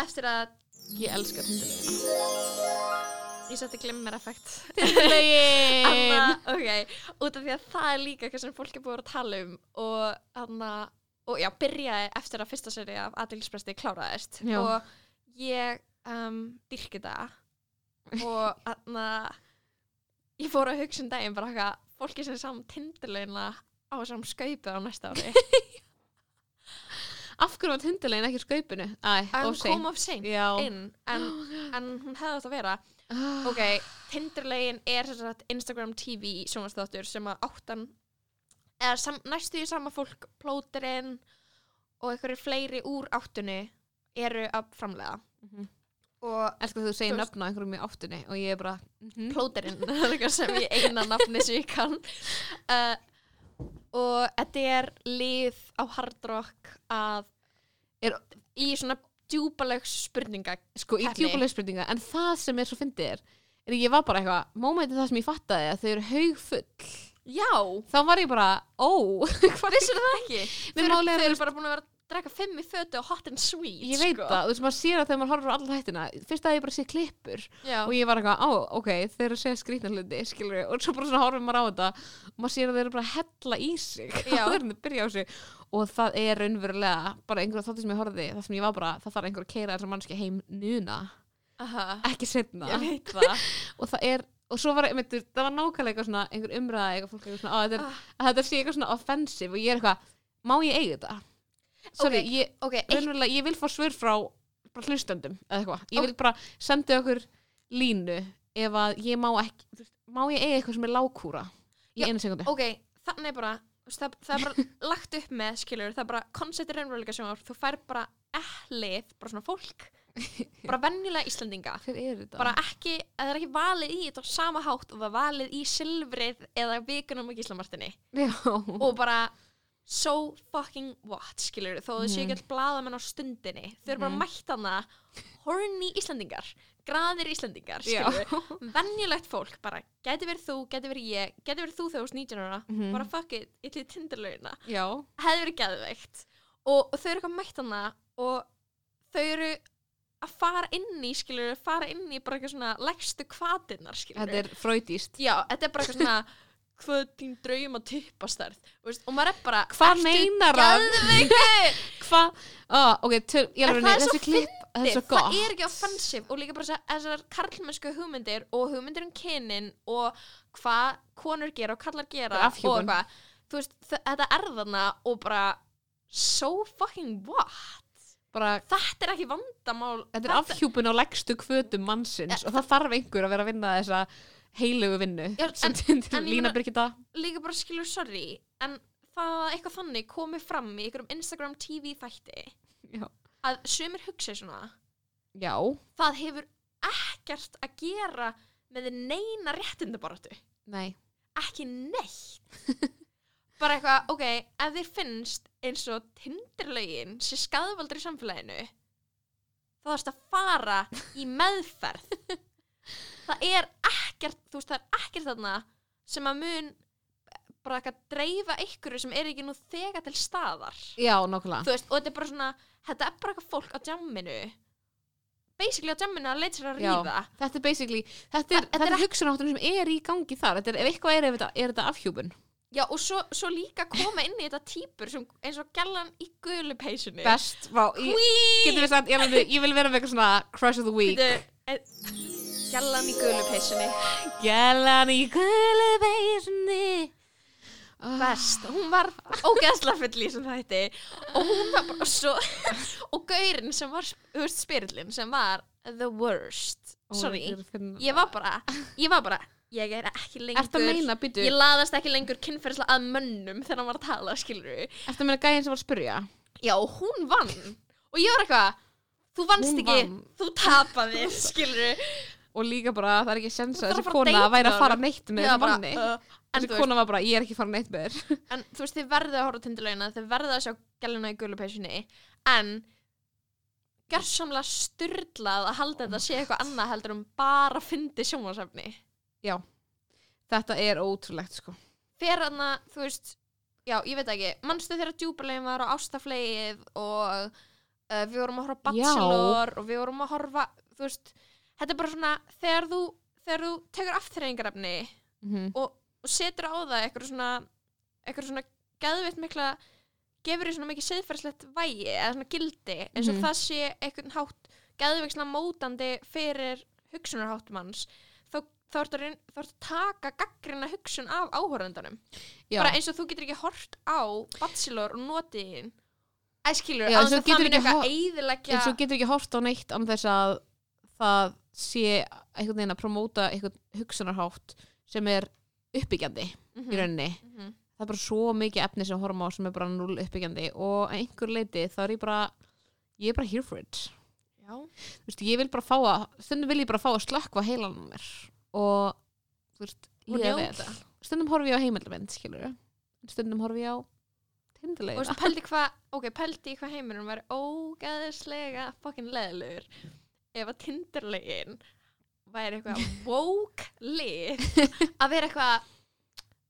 eftir að Ég elska tindilegina Ég setti glimmer effekt Tindurlegin Anna, ok, út af því að það er líka eitthvað sem fólk er búið að tala um og Anna, og já, byrjaði eftir að fyrsta seri af aðeinspresti kláraðist Já. og ég um, dyrki það og *laughs* Anna ég fór að hugsa um daginn bara eitthvað fólki sem er saman tindurlegina á þessum skaupið á næsta ári Af hverju var tindurlegin ekki skaupinu? Æ, en seint. kom of seint inn en, *gasps* en hún hefði átt að vera Ah. ok, Tinderlegin er sagt Instagram TV sjónvarsþáttur sem að áttan eða sam, næstu í sama fólk plóterinn og einhverju fleiri úr áttunni eru að framlega Mhm. og Elskar þú segir nöfn á einhverjum í áttunni og ég er bara mhm. plóterinn *laughs* er eitthvað sem ég eina nafni sem ég kann uh, *laughs* og þetta er lið á Hard Rock að Er- í svona djúpalegs spurninga Sko, í djúpuleg spurninga En það sem er svo fyndið er að ég var bara eitthvað, mómentið það sem ég fattaði að þau eru haugfull já, þá var ég bara, ó *laughs* hvað vissir það ekki? Þau eru, er, þau eru bara búin að vera að drekka fimm í fötu og hot and sweet ég veit sko. það, þú veist, maður sér að þegar maður horfir á alla hættina fyrst að ég bara sé klippur Já. og ég var eitthvað, á, ok, þeir eru að segja skrýtna hluti skilur og svo bara svona horfir maður á þetta og maður sér að þeir eru bara að hella í sig Já. *laughs* þeir eru að byrja á sig og það er raunverulega bara einhverja þáttu sem ég horfði það sem ég var bara, það þarf einhver að keira þessar mannski heim núna, Aha. ekki setna það *laughs* og það er, og svo var, einmitt, það var nákvæmlega eitthvað svona, einhver umræða eitthvað fólk eitthvað svona, á, þetta er, Ah. þetta sé eitthvað svona offensive og ég er eitthvað, má ég eiga þetta? Sorry, Ok, ég, Ok, eitt, raunverulega, ég vil fá svör frá bara hlustendum eða eitthvað, ég Ok. vil bara senda okkur línu ef að ég má ekki má ég eiga eitthvað sem er lágkúra í Já, einu sekundu ok, þannig bara það, það er bara *laughs* lagt upp með skilur það er bara konceptir raunveruleika sjónvar þú fær bara ehlið, bara svona fólk bara venjulega Íslandinga *laughs* bara ekki, það er ekki valið í þetta sama hátt og það er valið í silfrið eða vikunum og gíslamartinni. Og bara so fucking what, skilur þó þau séu ekki Mhm. all blaðamenn á stundinni þau eru bara Mhm. mætt hana horny Íslandingar, graðir Íslandingar skilur, venjulegt fólk bara, gæti verið þú, gæti verið ég gæti verið þú þegar þú 19 ára Mhm. bara fuck it, tindarlaugina Já, hefði verið geðveikt. Og, og þau eru eitthvað mætt hana og þau eru að fara inn í, skilur, fara inn í bara eitthvað svona lægstu kvatinnar, skilur þetta er fröytíst Já, þetta er bara eitthvað svona *laughs* hvað þín drauma tippastærð veist, og maður er bara Hvað "Ertu meinar hann? geðveikur?" *laughs* Hvað? Ah, ok, töl, ég En það er svo svo það er ekki offensive og líka bara þessar- karlmennsku hugmyndir og hugmyndir um kynin og hvað konur gera og kallar gera er og þú veist, þetta er þarna og bara so fucking what? Bara, þetta er ekki vandamál. Þetta er afhjúpun á leggstu kvötum mannsins og það þarf einhver að vera að vinna þessa heilugu vinnu Já, sem en- en ég Lína Birgitta. líka bara skilur sorry en það að eitthvað þannig komið fram í einhverjum Instagram TV þætti Já. að sumir hugsa svona Já, það hefur ekkert að gera með neina réttindabaratu nei. Ekki neitt. *laughs* Bara eitthvað, ok, ef þér finnst eins og tindirlögin sé skadvaldur í samfélaginu þá þarfst að fara í meðferð. *laughs* Það er ekkert þú veist, það er ekkert þarna sem að mun bara eitthvað dreifa ykkur sem er ekki nú þegar til staðar. Já, veist, og þetta er bara svona þetta er bara eitthvað fólk á jamminu. Basically á jamminu að leita sér að ríða. Þetta er basically, þetta er, Þetta þetta er er hugsunáttunum sem er í gangi þar. Þetta er, ef eitthvað er, er þetta, er þetta afhjúpun? Já, og svo, svo líka koma inn í þetta típur sem, eins og gælan í gulu peysunni Best, vá, ég, ég, vil vera með eitthvað svona crush of the week Gælan í gulu peysunni. Gælan í gulu beisunni Best, hún var ógeðslega full í sem þætti. Og hún var bara svo og gaurinn sem var, þú veist, spyrillin sem var the worst. Sorry, ég var bara ég var bara, ég er ekki lengur meina, ég laðast ekki lengur kynferðislega að mönnum þegar hann var að tala, skilur ertu að meina gæðin sem var að spyrja? Já, hún vann. Og ég var eitthvað þú vannst ekki, vann. þú tapaði skilur og líka bara, það er ekki sens að þessi að að kona deyta væri að fara neitt með Já, þessi manni. uh, þessi kona var bara, ég er ekki að fara neitt með þér. *laughs* En þú veist, þið verðið að horfa tindilögina þið verðið að sjá gæluna í gulupeysunni en gerðsamlega styrlað að halda þetta sé eitthvað annað heldur um bara fyndi sjónvarsefni þetta er ótrúlegt sko. Fyrir hann að, þú veist já, ég veit ekki, manstu þegar djúparlegin var á ástaflegið og uh, við vorum að horfa á Já. Bachelor og við vorum að horfa, þú veist þetta er bara svona, þegar þú þegar þú tekur afþreyingarefni Mhm. og, og setur á það eitthvað svona eitthvað svona geðveitt mikla gefur því svona mikið siðferðslegt vægi eða svona gildi eins og Mhm. það sé eitthvað hátt geðveikt svona mótandi fyrir hugsunarháttum hans þá, þá ertu að, að taka gaggrina hugsun af áhorfendunum Já. bara eins og þú getur ekki hort á Bachelor og notiðin æskilur, á þess að það ekki eitthvað eyðileggja eins og getur ekki hort á neitt án þess að það sé einhvern veginn að promóta einhvern hugsunarhátt sem er uppbyggjandi Mhm, í rauninni. Mhm. það er bara svo mikið efni sem horfum á sem er bara null uppbyggjandi og einhver leiti þá er ég bara ég er bara here for it. Veist, ég vil bara fá að stundum vil ég bara fá að slökkva heilanum mér og þú veist, Og stundum horfi ég á heimildamind, skilur stundum horfi ég á og tindulega veist, pældi hvað ok, pældi í hvað heiminum væri ógæðislega fucking leðilegur ef að tinderlegin væri eitthvað *laughs* woke lið *laughs* að vera eitthvað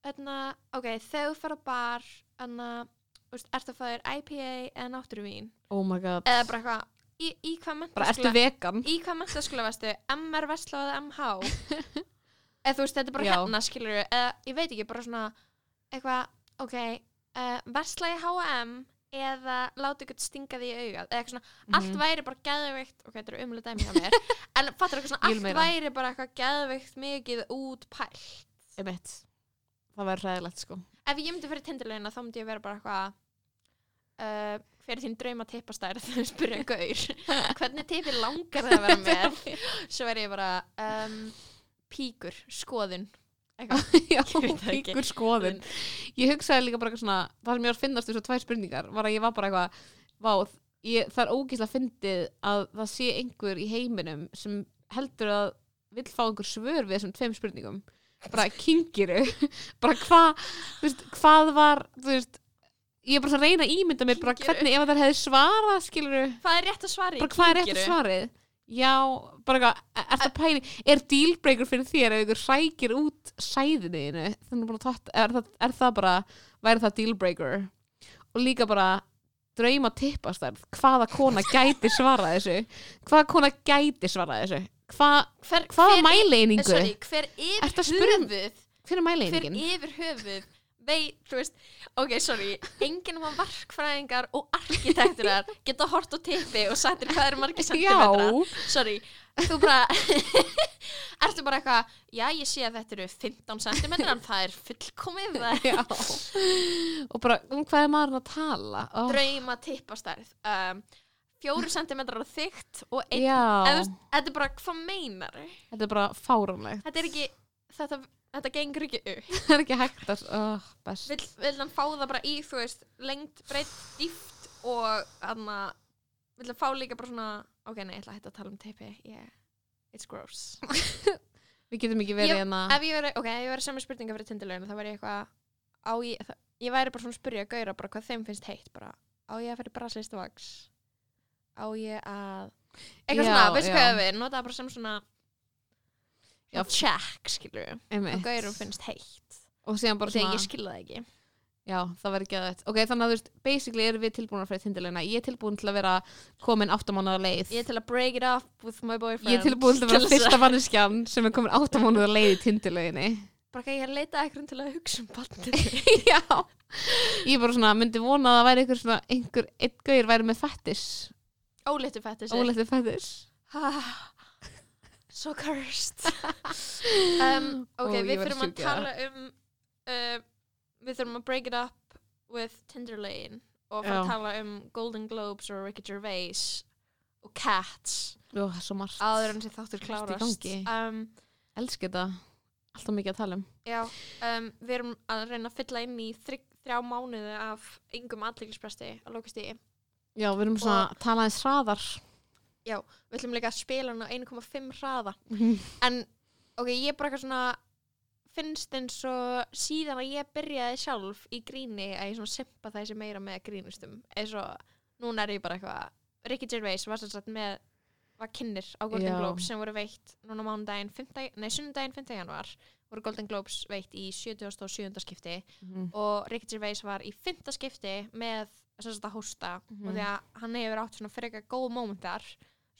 öðna, ok, þegar þú fer á bar öðna, veist, ertu að fá þér IPA eða náttúruvín. Oh my god, eða bara eitthvað í, í hvað menntaskóla vestu MR Vestló eða MH *laughs* eða þú veist, þetta er bara Já. hérna skilur eða ég veit ekki, bara svona eitthvað, ok uh, Vestló í H&M eða láta ykkur stinga því í augað eða eitthvað svona, allt Mhm. væri bara geðveikt ok, þetta er umlega dæmi hjá mér *laughs* en fattur eitthvað svona, Ég allt meira. væri bara eitthvað geðveikt mikið út pælt Einmitt. það væri ræðilegt sko ef ég myndi fyrir tindilegina þá myndi ég vera bara eitthvað uh, fyrir þín drauma tippastær *laughs* þegar spyrja gaur *laughs* hvernig tippi langar það að vera með svo er ég bara um, píkur, skoðun eitthvað *laughs* já, píkur skoðun. Ég hugsaði líka bara eitthvað svona það sem ég var að finnast þessu tvær spurningar var að ég var bara eitthvað vá, ég, það er ógíslega fyndið að það sé einhver í heiminum sem heldur að vill fá einhver svör við þessum tveim spurningum. Bara kingiru *laughs* bara hvað, þú veist, hvað var þú veist, ég er bara að reyna að ímynda mér bara Kyngirðu? hvernig ef það hefði svarað skiluru, hvað er rétt að svari? bara hvað er eftir svarið já, bara eitthvað er það pæli, er dealbreaker fyrir þér ef ykkur hrækir út sæðinu er, er það bara væri það dealbreaker og líka bara drauma tippastarð hvaða kona gæti svarað þessu? Hvaða kona gæti svarað þessu? Hva, hvaða mæleiningu eh, sorry, hver yfir höfuð hver er yfir höfuð veit, þú veist, ok, sorry enginn að verkfræðingar og arkitekturar geta hort á tippi og sættir hvað eru margir sentimetra sorry, þú bara *laughs* ertu bara eitthvað, já ég sé að þetta eru 15 cm en það er fullkomið *laughs* það er og bara um hvað er maður að tala? Oh, drauma tippastærð um, fjóru centimetrar á þygt og einn, eða þú veist, þetta er bara, hvað meinar þetta er bara fáránlegt. Þetta er ekki, þetta, þetta gengur ekki upp. *laughs* Það er ekki hægt að oh, best. Vill, vill hann fá það bara í, þú veist lengt, breytt, dýft og hann vill hann fá líka bara svona ok, nei, ég ætla að hætta að tala um tippi yeah, it's gross. *laughs* Við getum ekki verið Ég- hérna. ef ég veri, ok, ef ég veri saman spurninga fyrir tindileginu þá væri ég eitthvað á ég, það, ég væri bara svona að spyrja gaura bara hvað þeim finnst heitt bara á ég að fyrir braslist vaks á ég að eitthvað Já, svona, veistu hvað við nota bara sem svona Já, check, skilur við og gaurum finnst heitt. Og þegar ég skilða það ekki. Já, það verður ekki aðeins ok, þannig að þú veist, basically erum við tilbúin að fyrir tindilegina ég er tilbúin til að vera komin áttamánaða leið. Ég er til að break it up with my boyfriend. Ég er tilbúin til að vera fyrsta manneskjan sem er komin áttamánaða leið í tindileginni bara ekki ég er að leita að eitthvað til að hugsa um bandið *laughs* já. Ég bara svona myndi vona að það væri einhver svona einhver, einn gauður væri með fettis. Óléttu fættis so cursed. *laughs* Um, ok, við þurfum að í tala um uh, við þurfum að break it up with Tinder Lane og fara að tala um Golden Globes og Ricky Gervais og Cats. Ó, það er svo margt áður en þessi þáttur í klárast. um, elski þetta alltaf mikið að tala um. Já, um, við erum að reyna að fylla inn í þrjá, þrjá mánuði af yngum aðliklispresti á lókastíði já, við erum svona að tala eins hraðar við ætlum líka að spila hann á 1,5 hraða en ok, ég er bara eitthvað svona finnst eins og síðan að ég byrjaði sjálf í gríni að ég svona simpa þessi meira með grínustum eins og núna er ég bara eitthvað Ricky Gervais var sem sagt með var kynir á Golden Já. Globes sem voru veitt núna mánudaginn, 5. nei sunnudaginn 5. januar voru Golden Globes veitt í 77. skipti Mhm. og Ricky Gervais var í 5. skipti með sem sagt að hósta Mhm. og því að hann hefur átt svona frekar góð mómentar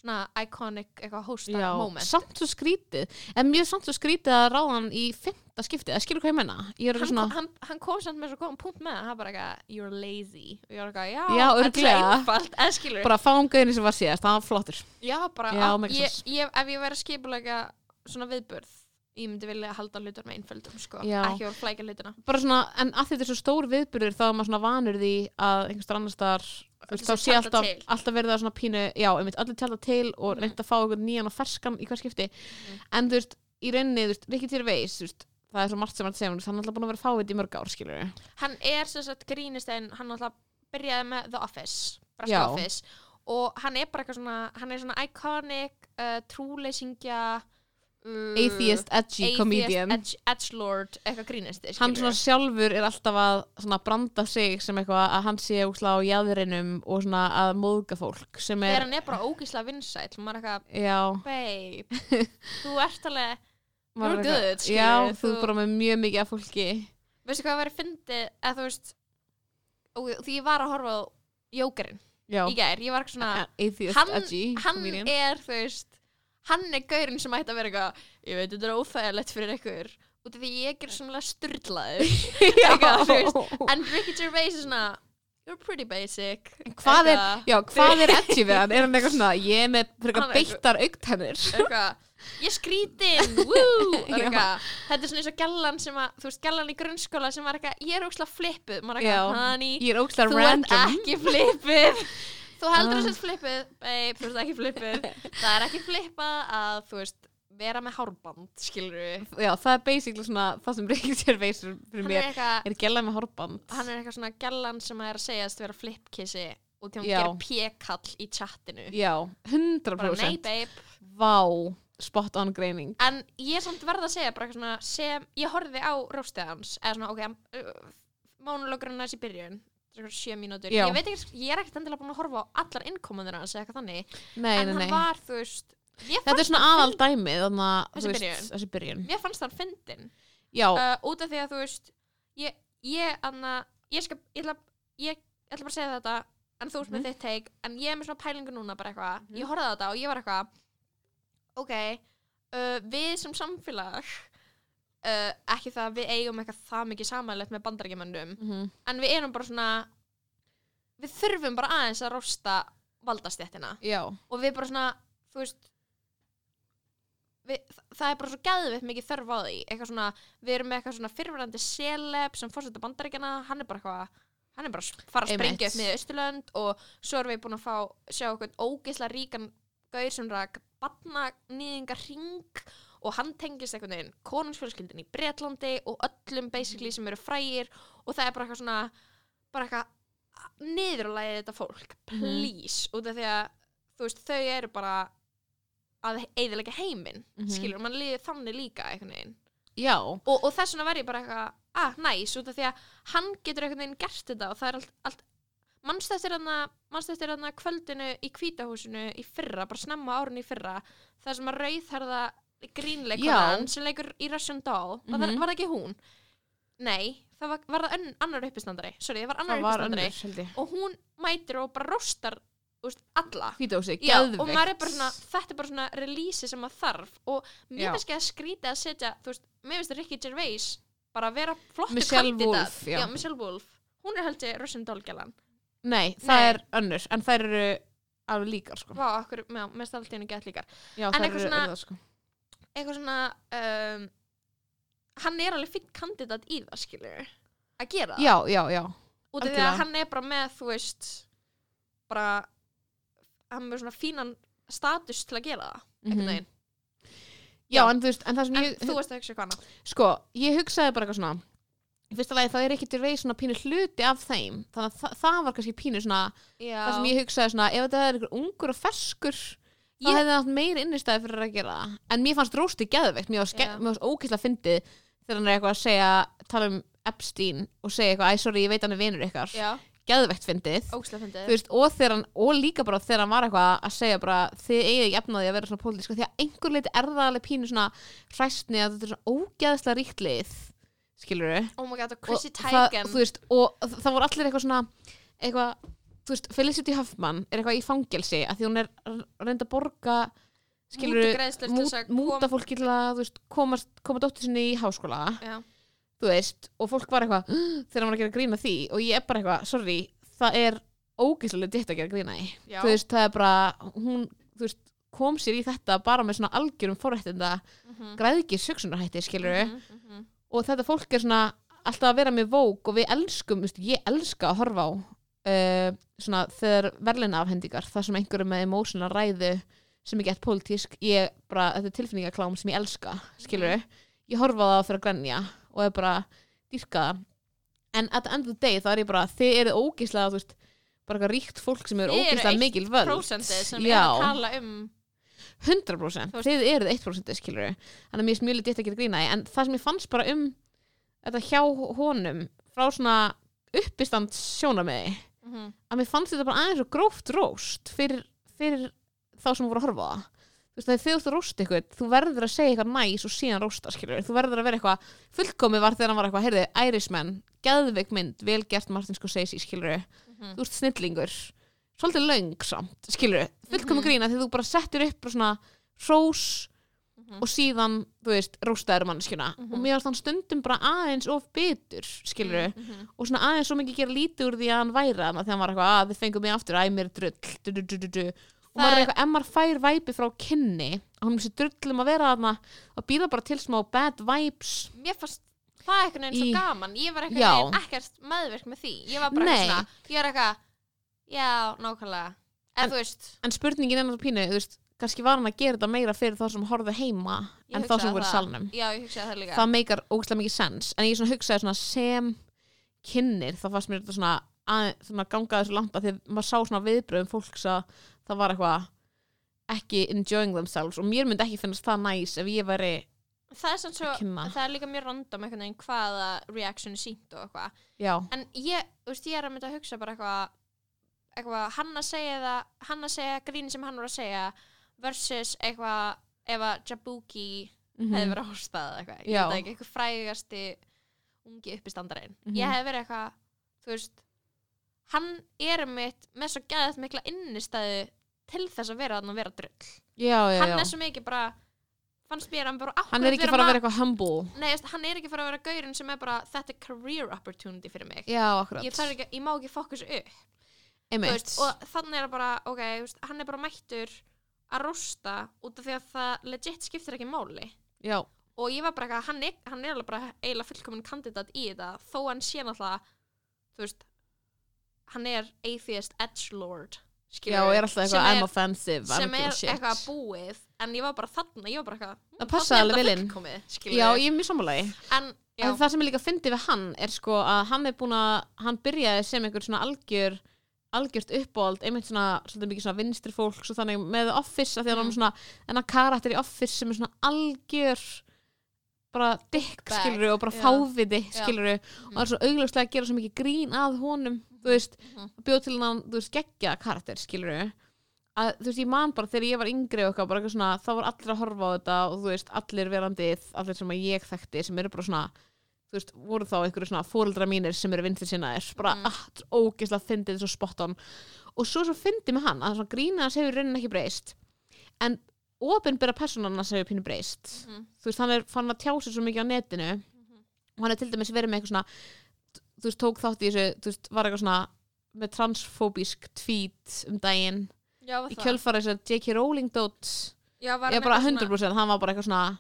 svona iconic eitthvað hosta Já, moment. samt svo skrítið en mjög samt svo skrítið að ráða hann í fymta skiptið, það skilur hvað ég menna ég er hann, svona, hann, hann kom samt með svo góðan punkt með það, hann bara eitthvað, you're lazy. Og ég var eitthvað, já, Já, þetta er örugglega. einfalt. Eða skilur, bara fáum gauðin sem var síðast, það var flottur. Já, bara Já, á, makes ég, sense. ég, ef ég verið að skipulega svona viðburð ég myndi vilja halda hlutur með einföldum sko, Já. ekki voru flækja hlutina. Bara svona, en að þetta er svo stór viðburður þá er maður svona vanur því að einhverstað annars þar þú veist, þá sé alltaf, alltaf verið það svona pínu já, einmitt, allir tjálta til og Mhm. reynda að fá nýjan og ferskan í hver skipti. Mhm. en þú veist, í rauninni, þú veist, Rikki veist, það er svo margt sem hann segja, hann er alltaf búin að vera fávit í mörg ár, skilur við hann er sem sagt grínistein hann alltaf byrjaði með The Office Office. Og hann er bara eitthvað svona hann er svona iconic uh, trúleysingja uh, atheist, edgy comedian. edge, edgelord, eitthvað grínisti hann svona sjálfur er alltaf að svona branda sig sem eitthvað að hann sé úsla á jæðrinum og svona að móðga fólk sem þegar er, hann er bara ógíslega vinsæll og maður er eitthvað, babe *laughs* þú ert alveg, You're er good, já, við, þú er þú- bara með mjög mikið af fólki. Veistu hvað að vera fyndið? Eða þú veist og því ég var að horfa á Jókerinn í gær, ég var eitthvað svona atheist, hann, hann er þú veist hann er gaurinn sem ætti að vera eitthvað ég veit þetta er óþægilegt fyrir ykkur af því ég er svona styrlaður *laughs* en Ricky Gervais er svona you're pretty basic hvað er, já, hvað er *laughs* edgy við hann? Er hann eitthvað svona, ég er með Hann er beittar augtennir? ég skrítin woo, *laughs* Já. eitthvað. þetta er svona eins og gellan sem að þú veist, gellan í grunnskóla sem var eitthvað ég er ókslega flippuð, maður er eitthvað, er ógstlega þú random. ekki flippuð þú heldur Ah. að flippuð babe, þú ert ekki flippuð *laughs* það er ekki flippað að þú veist vera með hárband, skilur við Já, það er basically svona það sem Gervais er fyrir hann er mér. eitthvað Er gæla með horband. hann er eitthvað svona gellan sem er að segjast vera flipkissi og hann Já. gerir p-kall í chattinu Já, 100%. bara nei babe Vá, spot on greining. en ég er samt verða að segja bara eitthvað svona sem ég horfði á róstið hans eða svona ok, uh, mónulogurinn hans í byrjun eitthvað sjö mínútur Já. ég veit ekki, ég er ekkert endilega búin að horfa á allar innkomunir hans eða eitthvað þannig Nei, en nei, hann nei. var þú veist ég Þetta er fannst svona hann aðal dæmið, þannig að, Þessi þú veist, byrjun. þessi byrjun. mér fannst það fyndin Já, uh, út af því að þú veist ég, ég, anna, ég skal ég ætla, ég, ég ætla bara að segja þetta en þú veist Mhm. með þitt teik en ég er með svona pælingu núna bara eitthvað Mhm. ég horfði á þetta og ég var eitthvað ok, uh, við sem samfélag uh, ekki það að við eigum eitthvað það mikið samanlegt með bandarækjumöndum mhm, en við erum bara svona við þurfum bara aðeins að rosta valdastjættina og við bara svona, þú veist við, það er bara svo gæðvitt mikið þörf á því. Eitthvað svona, við erum með eitthvað svona fyrrverandi seleb sem fórseta bandaríkjana hann er bara eitthvað, hann er bara að fara að sprengja upp miða Östurlönd og svo erum við búin að fá, sjá okkur ógeðslega ríkan gaur sem rak batna nýðingar ring og hann tengist einhvern veginn konungsfjölskyldin í Bretlandi og öllum basically sem eru frægir og það er bara eitthvað svona bara eitthvað niðurlægið þetta fólk please, út af því að þú veist, þau eru bara að eiðilega heiminn Mhm. skilur, mann líður þannig líka einhvern veginn. Já, og, og þess vegna verð ég bara eitthvað ah, næs, út af því að hann getur einhvern veginn gert þetta og það er allt, allt mannst eftir hann hann kvöldinu í kvítahúsinu í fyrra, bara snemma árun í fyrra það sem að rauðherða grínleikonan sem leikur í Russian Doll. Var, það, Mhm. var það ekki hún? Nei, það var, var það annar uppistandari. Sorry, það var annar það uppistandari. og hún mætir og bara rostar úst, alla. Já, og maður er bara svona, þetta er bara svona release sem maður þarf. Og mér finnst ekki að skrýta að setja, veist, mér finnst Ricky Gervais bara að vera Michelle kandidat. Michelle Wolf, hún er held ég Russian Doll gælan. Nei, það Nei. er önnur, en þær eru alveg líkar, sko. Vá, okkur, mér stálti henni gett líkar. Já, En eitthvað svona- það, sko. Eitthvað svona um, hann er alveg finn kandidat í það, skilur að gera það, Já, já, já. út af því að hann er bara með, þú veist bara hann er með svona fínan status til að gera það, Mhm. veginn Já, Já. en þú veist, en en ég... þú veist ekki hvað annað Sko, ég hugsaði bara eitthvað svona Í fyrsta lagi þá er ekki til reið svona pínu hluti af þeim Þannig að þa það var kannski pínu svona Já. Það sem ég hugsaði svona, ef þetta er einhver ungur og ferskur Ég- hefði það haft meiri innistæði fyrir að gera það. En mér fannst rósti geðveikt. Mér fannst ókýrslega fyndið Þegar hann er eitthvað að segja, tala um Epstein og segja eitthvað, æ, sorry, ég veit hann er vinur ykkar. Já, Geðveikt fyndið. Þú fyndið. Veist, og, hann, og líka bara þegar hann var eitthvað að segja bara þið eigið ekki efnaði að vera svona pólitíska því að einhver leiti er það alveg pínu svona hræstni að þetta er svona ógeðslega ríkt lið skilur Oh my god, og það, þú veist, og það, það voru allir eitthvað svona eitthvað þú veist, Felicity Huffman er eitthvað í fangelsi að því hún er að reynda að borga skilur múta kom- fólki til að veist, koma, koma dóttur sinni í háskóla Já. þú veist, og fólk var eitthvað þegar hann var að gera grína því og ég er bara eitthvað, sorry, það er ógeðslega ditt að gera grína í Já. þú veist, það er bara, hún veist, kom sér í þetta bara með svona algjörum forrættinda, Mhm. græðikir söksunarhætti, skilur Mhm, mhm. og þetta fólk er svona alltaf að vera með vók og við elskum, veist, ég elska að horfa á uh, svona þegar verðlina afhendingar, það sem einhverju með emotional ræðu sem er gett pólitísk ég bara, þetta er tilfinningaklám sem ég elska skilur ég horfa á það fyrir að grenja og er bara dýrka. Það en at the end of the day þá er ég bara þið eru ógíslega, þú veist bara eitthvað ríkt fólk sem eru Þið eru ógíslega mikil völd. Prósentið sem Já. er að tala um. 100% Þú veist- þið eruð 1% skilur þannig að mér er mjög lítið að gera grína því en það sem ég fannst bara um þetta hjá honum frá svona uppistand sjónamiði mhm, að mér fannst þetta bara aðeins og gróft róst fyrir, fyrir þá sem voru að horfa á það. Þú veist, þegar þið ert að rósta eitthvað þú verður að segja eitthvað næs og síðan rósta skilur þú verður að vera eitthvað, fullkomi var þegar hann var eitthvað heyrði, Irishman, geðveik mynd vel gert Martin Scorsese skilur mhm. þú ert snillingur. Svolítið löng samt, skilur fullkomi Mhm. grína því þú bara settir upp svona rós Mhm. og síðan, þú veist, róstaður mannskjuna Mhm. og mér varst hann stundum bara aðeins of bitur, skilur Mhm. og svona aðeins svo mikið gera lítið úr því að hann væri þarna þegar hann var eitthvað að þið fengum mig aftur æ, mér er drull. Du, du, du, og Það maður er er- eitthvað, ef maður fær væpi frá kynni og hann sé drull um að vera þarna og býða bara til smá bad vibes. Mér fannst það eitthvað einn svo Í- gaman. Ég var eitthvað ekkert meðvirk með því. Ég var bara eitthvað Ég var eitthvað, já, nákvæmlega. En, En- en spurningin er náttúrulega pínu, þú veist kannski var hann að gera þetta meira fyrir þá sem horfðu heima ég en þá sem voru salnum. Já, það það meikar ógæslega mikið sens. En ég svona hugsaði svona sem kynnir þá fannst mér þetta svona, að, svona gangaði svo langt að því að maður sá svona viðbröðum fólks að það var eitthvað ekki enjoying themselves. Og mér myndi ekki finnast það næs ef ég væri Það er svo, það er líka mjög random veginn hvaða reaction sínt og eitthvað. Já, En ég, veist, ég er að mynda að hugsa bara eitthvað eitthvað, hann að segja segja gríni sem hann var að segja versus eitthvað ef að Jabuki mm hefði verið að eða eitthvað, ég veit ekki, eitthvað frægasti ungi uppistandarinn Mhm. ég hef verið eitthvað, þú veist hann er mitt með svo gæðið mikla innistæðu til þess að vera þarna og vera drull. Já, já, hann er svo mikið bara fannst mér hann bara hann er ekki að fara að vera eitthvað humble. Nei, veist, hann er ekki fara að vera gaurinn sem er bara þetta er career opportunity fyrir mig. Já, ég, ekki, ég má ekki fokkus upp. Veist, og þannig er það bara ok, veist, hann er bara mættur að rosta út af því að það legit skiptir ekki máli. Já, og ég var bara eitthvað, hann er, hann er alveg bara eiginlega fullkomin kandidat í þetta þó hann sé náttúrulega þú veist, hann er atheist edgelord já, skilurðu, er alltaf eitthvað I'm offensive, sem er eitthvað búið en ég var bara þarna, ég var bara eitthvað Það passaði alveg vel inn. inn já, ég er mjög sammálagi en, já, En það sem ég líka fyndi við hann er sko að hann er búin að, hann byrjaði sem einhver svona algjör, algjört uppáld, einmitt svona, svolítið mikið svona vinstri fólks og þannig með Office, af því að hann Mm. er svona, enna karakter í Office sem er svona algjör, bara dick, Bag, skilur og bara já. fáviti, Já. skilur og það er svo augljóslega að gera svo mikið grín að honum, þú veist, Mhm. bjóð til hann, þú veist, geggja karakter, skilur að, þú veist, ég man bara þegar ég var yngri og eitthvað, bara eitthvað svona, þá var allir að horfa á þetta og þú veist, allir verandið, allir sem að ég þekkti sem eru bara svona, þú veist, voru þá einhverju svona fóreldra mínir sem eru vinstri sinnaðir bara, Mm. mm. er ógeðslega fyndið svo spot on og svo svo fyndið með hann að svona grína hans hefur raunin ekki breyst en opinbera personan hans hefur pínu breyst Mhm. þú veist, hann er fann að tjá sig svo mikið á netinu Mhm. og hann er til dæmis verið með eitthvað svona þú veist, tók þátt í þessu, þú veist, var eitthvað svona með transfóbísk tweet um daginn já, í kjölfara þess að J.K. Rowling dót já, var ég bara eitthvað 100% hann var bara eitthvað svona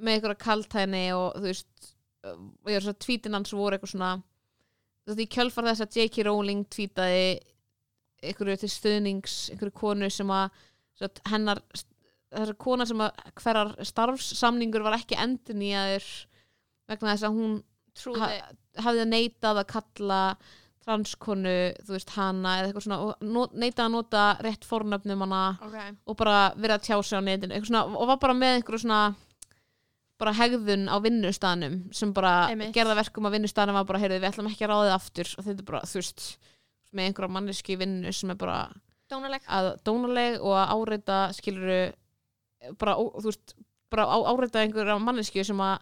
með eitthvað kaltæðni og þú veist og ég er svona tweetin hans voru eitthvað svona þú veist, í kjölfara þess að J.K. Rowling tweetaði einhverju til stuðnings einhverju konu sem að sagt, hennar, þessar kona sem að hverjar starfssamningur var ekki endur nýjaður vegna þess að hún ha, hafði neitað að kalla transkonu, þú veist, hana eða eitthvað svona, og no, neitað að nota rétt fornöfnum hana okay. og bara verið að tjá sig á netinu eitthvað svona, og var bara með einhverju svona bara hegðun á vinnustaðnum sem bara Einmitt. gerða verkum að vinnustaðnum var bara, heyrðu, við ætlum ekki að ráðið aftur og þetta er bara, þú veist með einhverja manneski vinnu sem er bara dónaleg að dónaleg og að áreita skiluru bara, ó, þú veist, bara á, áreita einhverja manneski sem að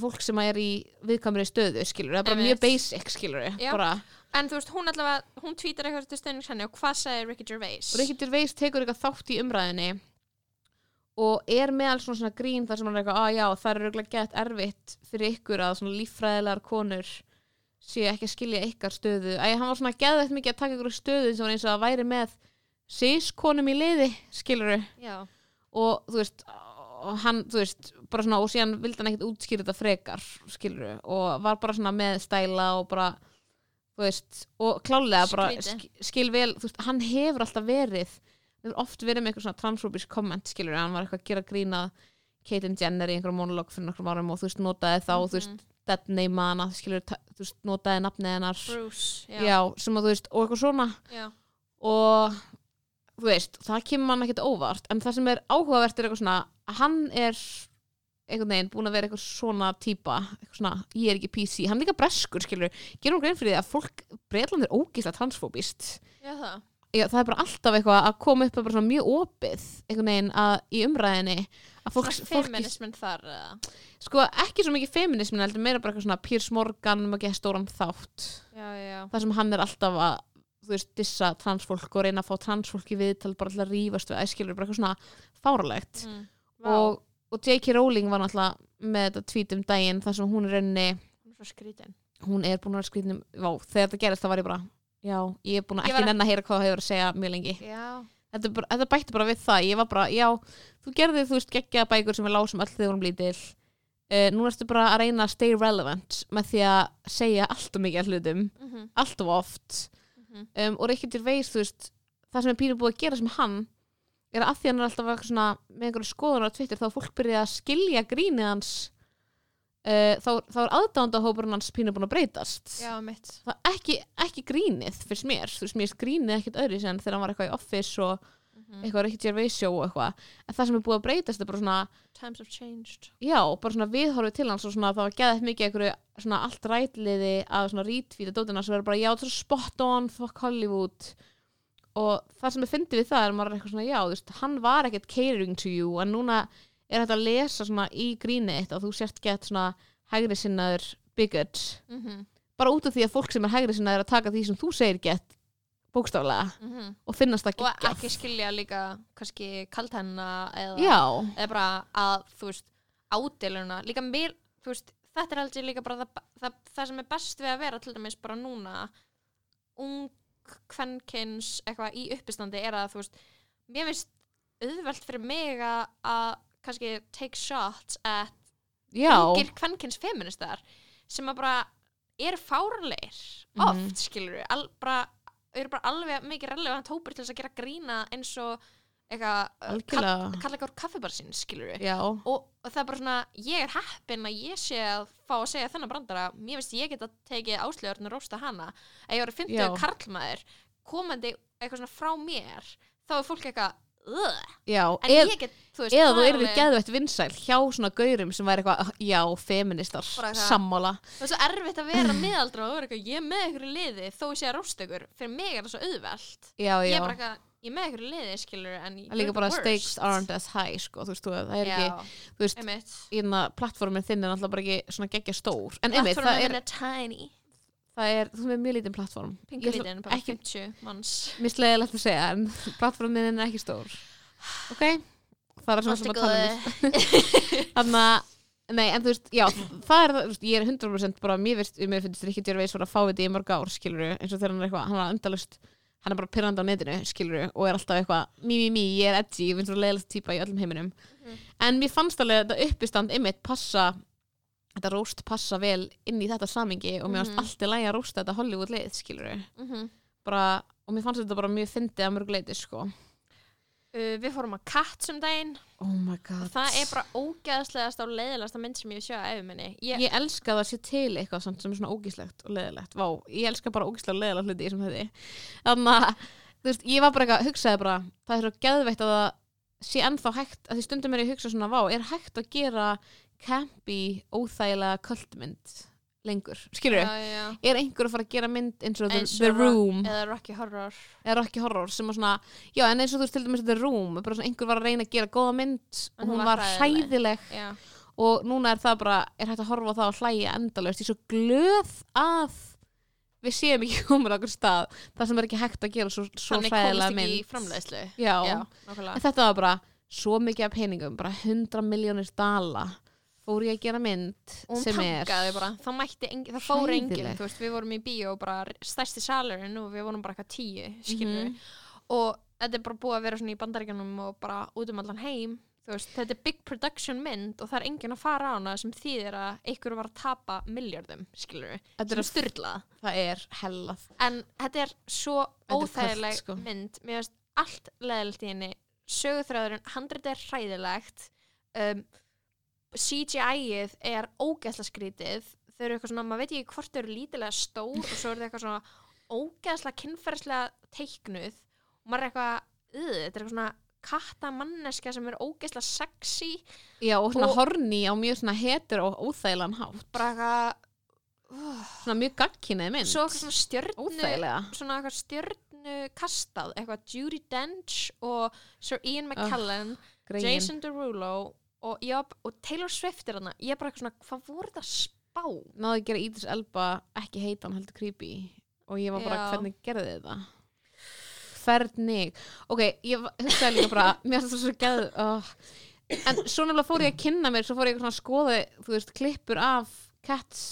fólk sem er í viðkamri stöðu skilur, það er bara Einmitt. mjög basic skilur Já. bara, En þú veist, hún allavega, hún tweetar eitthvað til stöðnings henni og hvað sagði Ricky Gervais? Ricky Gervais tekur eitthvað þátt í umræðinni og er með alls svona, grín þar sem hann er eitthvað, að já, það er auðvitað gett erfitt fyrir ykkur að svona líffræðilegar konur sé ekki að skilja ykkar stöðu. Æ, hann var svona geðveitt mikið að taka ykkur stöðu sem var eins og að væri með sískonum í liði, skilur Já, og þú veist og hann, þú veist, bara svona og síðan vildi hann ekkert útskýra þetta frekar skilur og var bara svona með stæla og bara, þú veist og klálega bara skil vel, þú veist, hann hefur alltaf verið hefur oft verið með eitthvað svona transfóbisk komment skilur, hann var eitthvað að gera grína Caitlyn Jenner í einhverjum monolog fyrir nokkrum árum og þú veist, notaði þá, þú veist, dead name hana, skilur, þú veist, notaði nafnið hennar. Bruce, já, já, sem að þú veist, og eitthvað svona. Já. og þú veist, það kemur mann ekkert óvart en það sem er áhugavert er eitthvað svona hann er einhvern veginn búin að vera eitthvað svona típa eitthvað svona, ég er ekki PC, hann er líka breskur skilur, gerum grein fyrir því að fólk Breitland er ógeðslega transfóbist Já, það. Já, það er bara alltaf eitthvað að koma upp bara svona mjög opið einhvern veginn að, í umræðinni að fólk, feminismin þar, eða? sko ekki svo mikið feminismin heldur meira bara eitthvað svona Piers Morgan um að geða stóran þátt Já, já, þar sem hann er alltaf að þú veist, dissa transfólk og reyna að fá transfólk í viðtal bara alltaf að rífast við æskilur bara eitthvað svona fáralegt Mm. og, og J.K. Rowling var náttúrulega með þetta tweet um daginn þar sem hún er rauninni Hún er skrítin. búin að vera skrýtnum vá, þegar þetta gerist það var ég bara já, ég er búin að ekki nenn að heyra hvað það hefur að segja mjög lengi. Þetta, bara, þetta bætti bara við það, ég var bara já, þú gerði þú veist geggja bækur sem við lásum öll þegar við vorum lítil. Uh, nú ertu bara að reyna að stay relevant með því að segja allt og mikið af hlutum. Mm -hmm. allt of oft. Um, og Ricky Gervais þú veist, það sem er pínu búið að gera sem hann er að því hann er alltaf svona, með einhverju skoðunar á Twitter þá fólk byrja að skilja grínið hans uh, þá, þá er aðdándahópurinn hans pínu búin að breytast. Já, það er ekki, ekki grínið fyrst mér, þú veist, mér er grínið ekkert öðru sem þegar hann var eitthvað í Office og Mm eitthvað Ricky Gervais show og eitthvað. En það sem er búið að breytast er bara svona Times have changed. já, bara svona viðhorfið til hans og svona það var geðað mikið einhverju svona allt rætliði að svona rítvíta dótina sem verður bara já, þetta er svo spot on, fuck Hollywood. Og það sem er fyndið við það er maður eitthvað svona já, þú veist, hann var ekkert catering to you. En núna er þetta að lesa svona í grínið eitt að þú sért gett svona hægri sinnaður bigot Mm -hmm. bara út af því að fólk sem er hægri sinnaður að taka því sem þú segir gett bókstaflega og finnast það Og geggjað ekki skilja líka kannski kaltenna eða, eða bara að, þú veist, ádeluna. Líka mér, þú veist, þetta er aldrei líka bara það, það, það sem er best við að vera til dæmis bara núna ung kvenkins eitthvað í uppistandi er að, þú veist, mér finnst auðvelt fyrir mig að kannski take shots at já, ungir kvenkins feministar sem að bara er fáranleir oft, Mhm. mm skilur við al, bara, eru bara alveg mikið relevant hópur til þess að gera grína eins og eitthvað uh, kall, kalla eitthvað kaffibarsinn, skilur við og, og það er bara svona, ég er heppin að ég sé að fá að segja þennan brandara mér finnst ég geta tekið áslöðurinn og rósta hana ef ég að Já. finna karlmaður komandi eitthvað svona frá mér þá er fólk eitthvað. Já en eð, ég get, þú veist, eða þú er eru alveg- geðveitt vinsæl hjá svona gaurum sem væri eitthvað, já, feministar sammála, Það er svo erfitt að vera miðaldra og vera eitthvað, ég er með ykkur í liði þó ég sé að rósta ykkur. Fyrir mig er það svo auðvelt. já, Ég já er bara eitthvað, ég er með ykkur í liði, skilur, en Það er líka bara stakes aren't as high sko, þú veist, þú, það er ekki, þú veist, einmitt. hérna, plattformin þinn er náttúrulega bara ekki svona geggja stór, en einmitt, það er, minn er það er, veist, mjög lítinn plattform Pingulítin, bara ekki, 50 manns. mér slegilegt að segja, en plattformin er ekki stór, ok, það er svona sem að tala um Þannig að, *laughs* nei, en þú veist, já, það er það, veist, ég er 100% bara, mér finnst, mér finnst Gervais var að fá þetta í mörg ár, skilur eins og þegar hann er eitthvað, hann er endalust, hann er bara pyrrandi á netinu, skilur og er alltaf eitthvað, mí, mí, mí, ég er edgy, ég finnst það leiðilegt típa í öllum heiminum. Mhm. En mér fannst alveg þetta uppistand ymmit passa, þetta róst passa vel inn í þetta samingi og mér fannst Mhm. allt í lægi að rósta þetta Hollywood leið, skilur Mhm. bara, og mér fannst þetta bara mjög fyndið að mörg leiti, sko. Uh, við fórum að katt sem daginn Oh my og god. það er bara ógeðslegast og leiðilegasta mynd sem ég hef sjöð að efminni. Ég, Ég elska það að sé til eitthvað sem er svona ógíslegt og leðilegt. Vá, ég elska bara ógíslega og leðilega hluti þessum þetta. Þannig að, þú veist, ég var bara eitthvað, hugsaði bara, það er svo geðveitt að sé ennþá hægt, að því stundum er ég að hugsa svona, vá, er hægt að gera campy, óþægilega kvöldmynd lengur, skilur já, já, já. Er einhver að fara að gera mynd eins og The, Eins the Ro- Room Eða Rocky Horror. eða Rocky Horror sem var svona, já en eins og þú veist til dæmis The Room, bara svona einhver var að reyna að gera góða mynd og hún hún var hræðileg. Já. og núna er það bara, er hægt að horfa á það og hlæja endalaust, ég er svo glöð að við séum ekki *laughs* komin á okkur stað það sem er ekki hægt að gera svo, svo Þannig hræðilega komist ekki í mynd framleiðslu Já. nákvæmlega en þetta var bara svo mikið af peningum bara 100 miljónir dala fór ég að gera mynd og hún sem er tankaði bara, það mætti engin, það fór engin Hræðileg. þú veist, við vorum í bíó bara stærsti salurinn og við vorum bara eitthvað tíu skilur Mhm. og þetta er bara búið að vera svona í bandaríkjanum og bara út um allan heim þú veist, þetta er big production mynd og það er engin að fara á hana sem þýðir að einhver var að tapa miljardum skilur við, Þetta sem er er styrlað það er hellað. En þetta er svo er óþægileg köld, sko. mynd. Mér finnst allt leðilegt í henni. Sögurþröðurinn, handrit er hræðilegt. Um, CGI-ið er ógeðslega skrítið. Þau eru eitthvað svona, maður veit ekki hvort þau eru lítilega stór og svo eru þau eitthvað svona ógeðslega kynferðslega teiknuð. Og maður er eitthvað, "Ugh, þetta er eitthvað svona kattamanneska sem er ógeðslega sexy. Já og svona Og- horni á mjög svona hetur og óþægilegan hátt. Bara eitthvað uh, svona mjög gagkinnið mynd. Svo eitthvað svona stjörnu óþægilega. svona eitthvað stjörnu kastað. Eitthvað Judi Dench og Sir Ian McKellen. Jason Derulo og, já, og Taylor Swift er hana ég er bara eitthvað svona, hvað voru þetta spá? Náði að gera Ídris Elba ekki heitan heldur creepy. Og ég var bara Já. hvernig gerði þetta? Hvernig? Ok, ég hugsaði líka bara *laughs* mér finnst það svo geð oh. en svo nefnilega fór ég að kynna mér svo fór ég að skoða þú veist, klippur af Cats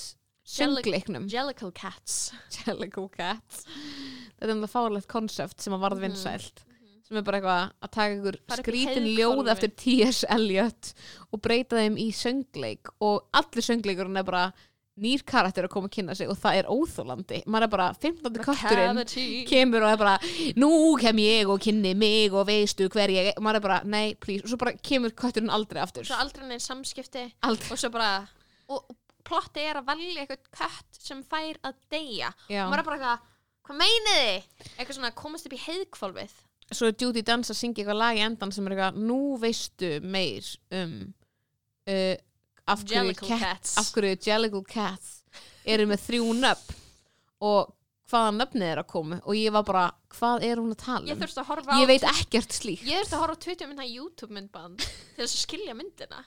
söngleiknum. Jellicle Cats. Jellicle Cats. Þetta er um það fárlegt konsept sem að varð vinsælt sem er bara eitthvað að taka ykkur skrítin ljóð eftir T.S. Eliot og breyta þeim í söngleik og allir söngleikurinn er bara nýr karakter að koma að kynna sig og það er óþólandi maður er bara 15. kötturinn Cavity. kemur og er bara nú kem ég og kynni mig og veistu hver ég maður er bara nei please og svo bara kemur kötturinn aldrei aftur svo aldrei neinn samskipti aldrei og svo bara og, plotti er að velja eitthvað kött sem fær að deyja Já. og maður er bara eitthvað, hvað meinið þið? eitthvað svona komast upp í heiðkvolfið svo er Judy Dance að syngja eitthvað lag í endan sem er eitthvað nú veistu meir um uh, af hverju Cats. af hverju Jellicle Cats eru með þrjú nöfn og hvaða nöfnið er að koma. Og ég var bara, hvað er hún að tala ég um? þurfti að horfa á Ég veit ekkert slíkt. Ég þurfti að horfa á 20 mynda YouTube myndband til þess að skilja myndina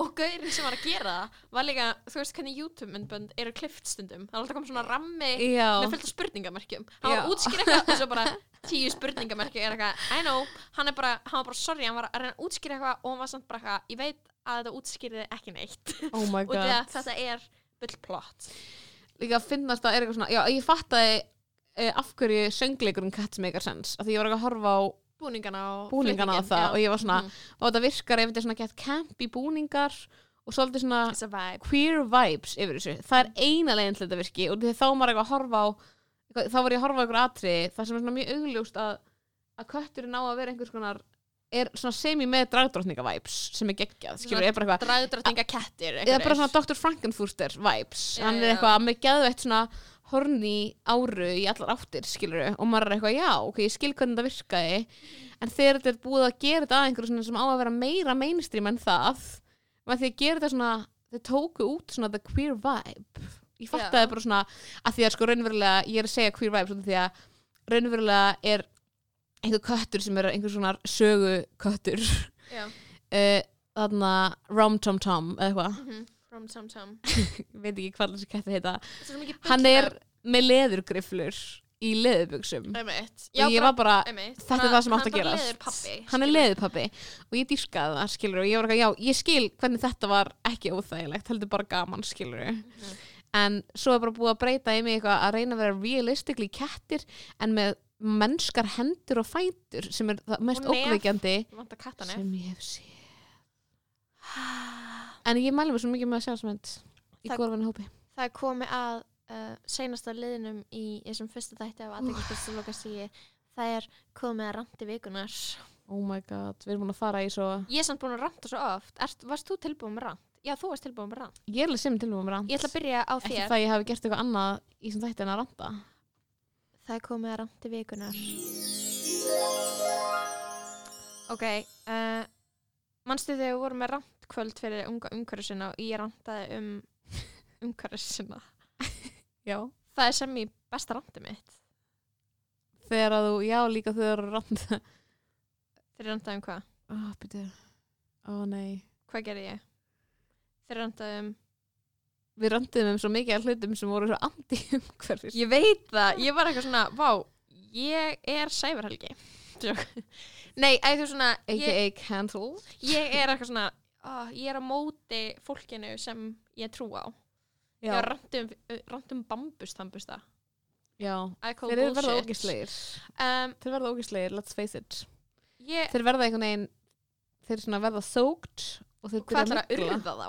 og gaurinn sem var að gera það var líka, þú veist hvernig YouTube myndband eru klift stundum, það er alltaf komið svona rammi Já, með fullt af spurningamerkjum. Hann var útskýra eitthvað og svo bara tíu spurningamerki er eitthvað, I know. Hann er bara, hann var bara sorry, hann var að reyna að útskýra eitthvað og hann var samt bara eitthvað, ég veit að þetta útskýrði ekki neitt. Oh my *laughs* og þetta er bullplott Líka að finnast að er eitthvað svona Já, ég fattaði uh, af hverju söngleikurinn Cats make a sense af því ég var ekki að horfa á búningana og búningana flutninginn, það já. og ég var svona, Mhm. og þetta virkar ef þetta er svona gett camp í búningar og svolítið svona vibe queer vibes yfir þessu það er eina leginn til þetta virki og þá var eitthvað að horfa á þá var ég að horfa á einhver atriði það sem er svona mjög augljóst að að kötturinn á að vera einhvers konar er svona semi með dragdrottninga vibes sem er geggjað, dragdrottninga kettir eða bara svona Dr. Frankenfurter vibes Já, hann er eitthvað með geðveitt svona horni áru í allar áttir skilur og maður er eitthvað, já, ok, ég skil hvernig þetta virkaði. En þegar þetta er búið að gera þetta að einhverju svona sem á að vera meira mainstream en það með því að gera þetta svona þau tóku út svona the queer vibe. Ég fattaði Já. bara svona að því að sko raunverulega, ég er að segja queer vibe því að raunverulega er einhver köttur sem er einhver svona sögu köttur uh, *laughs* þarna Rom Tom Tom eða eitthvað. Mhm. From Tom Tom ég veit ekki hvað þessi kætti heita. Hann er með- leðurgriflur í Einmitt. og ég var bara, þetta er það sem átt að er leðurpabbi, hann er skilur. leðurpappi og ég dýrkaði það skilur og ég var ekki, já, ég skil hvernig þetta var ekki óþægilegt, heldur bara gaman skilur Mhm. en svo er bara búið að breyta í mig eitthvað að reyna að vera realistically kettir en með mennskar hendur og fætur sem er það mest kattanef. sem ég hef séð en ég mæli mér svo mikið með að sjá sem mynd í Það- góðvinni hópi. Það er komið að uh, seinasta liðnum í þessum fyrsta þætti af aðeinsbyrstu lokastígi Það er komið að randi vikunar oh my god, við erum búin að fara í svo Ég er samt búin að ranta svo oft. Erst, Varst þú tilbúin með rant? Já, þú varst tilbúin með rant. Ég er alveg sem tilbúin með rant. Ég ætla að byrja á þér. það að ég hafi gert eitthvað annað í sem þætti en að ranta. Það er komið að randi vikunar Ok uh, Manstu þegar við vorum með rantkvöld fyrir unga umhverfisina og ég rantaði um *laughs* umhverfisina Já. Það er sem í besta randi mitt Þegar að þú, já líka þegar þú ranta. Þegar ég rantaði um hvað? Oh, nei. Hvað gerði ég? þeir randaðum Við rönduðum um svo mikið af hlutum sem voru svo anti-umhverfis. Ég veit það, ég var eitthvað svona, vá, ég er sæfarhelgi. Nei, æ, svona, ég, A.k.a. cancel. ég er eitthvað svona, ó, ég er á móti fólkinu sem ég trú á. Ég var randum, randum bambus þambusta. Já. Þeir eru verða ógislegir. Um, Þeir verða ógislegir, let's face it. ég, Þeir verða einhvern veginn, þeir verða soaked og þeir hvað ætlar að urða þá?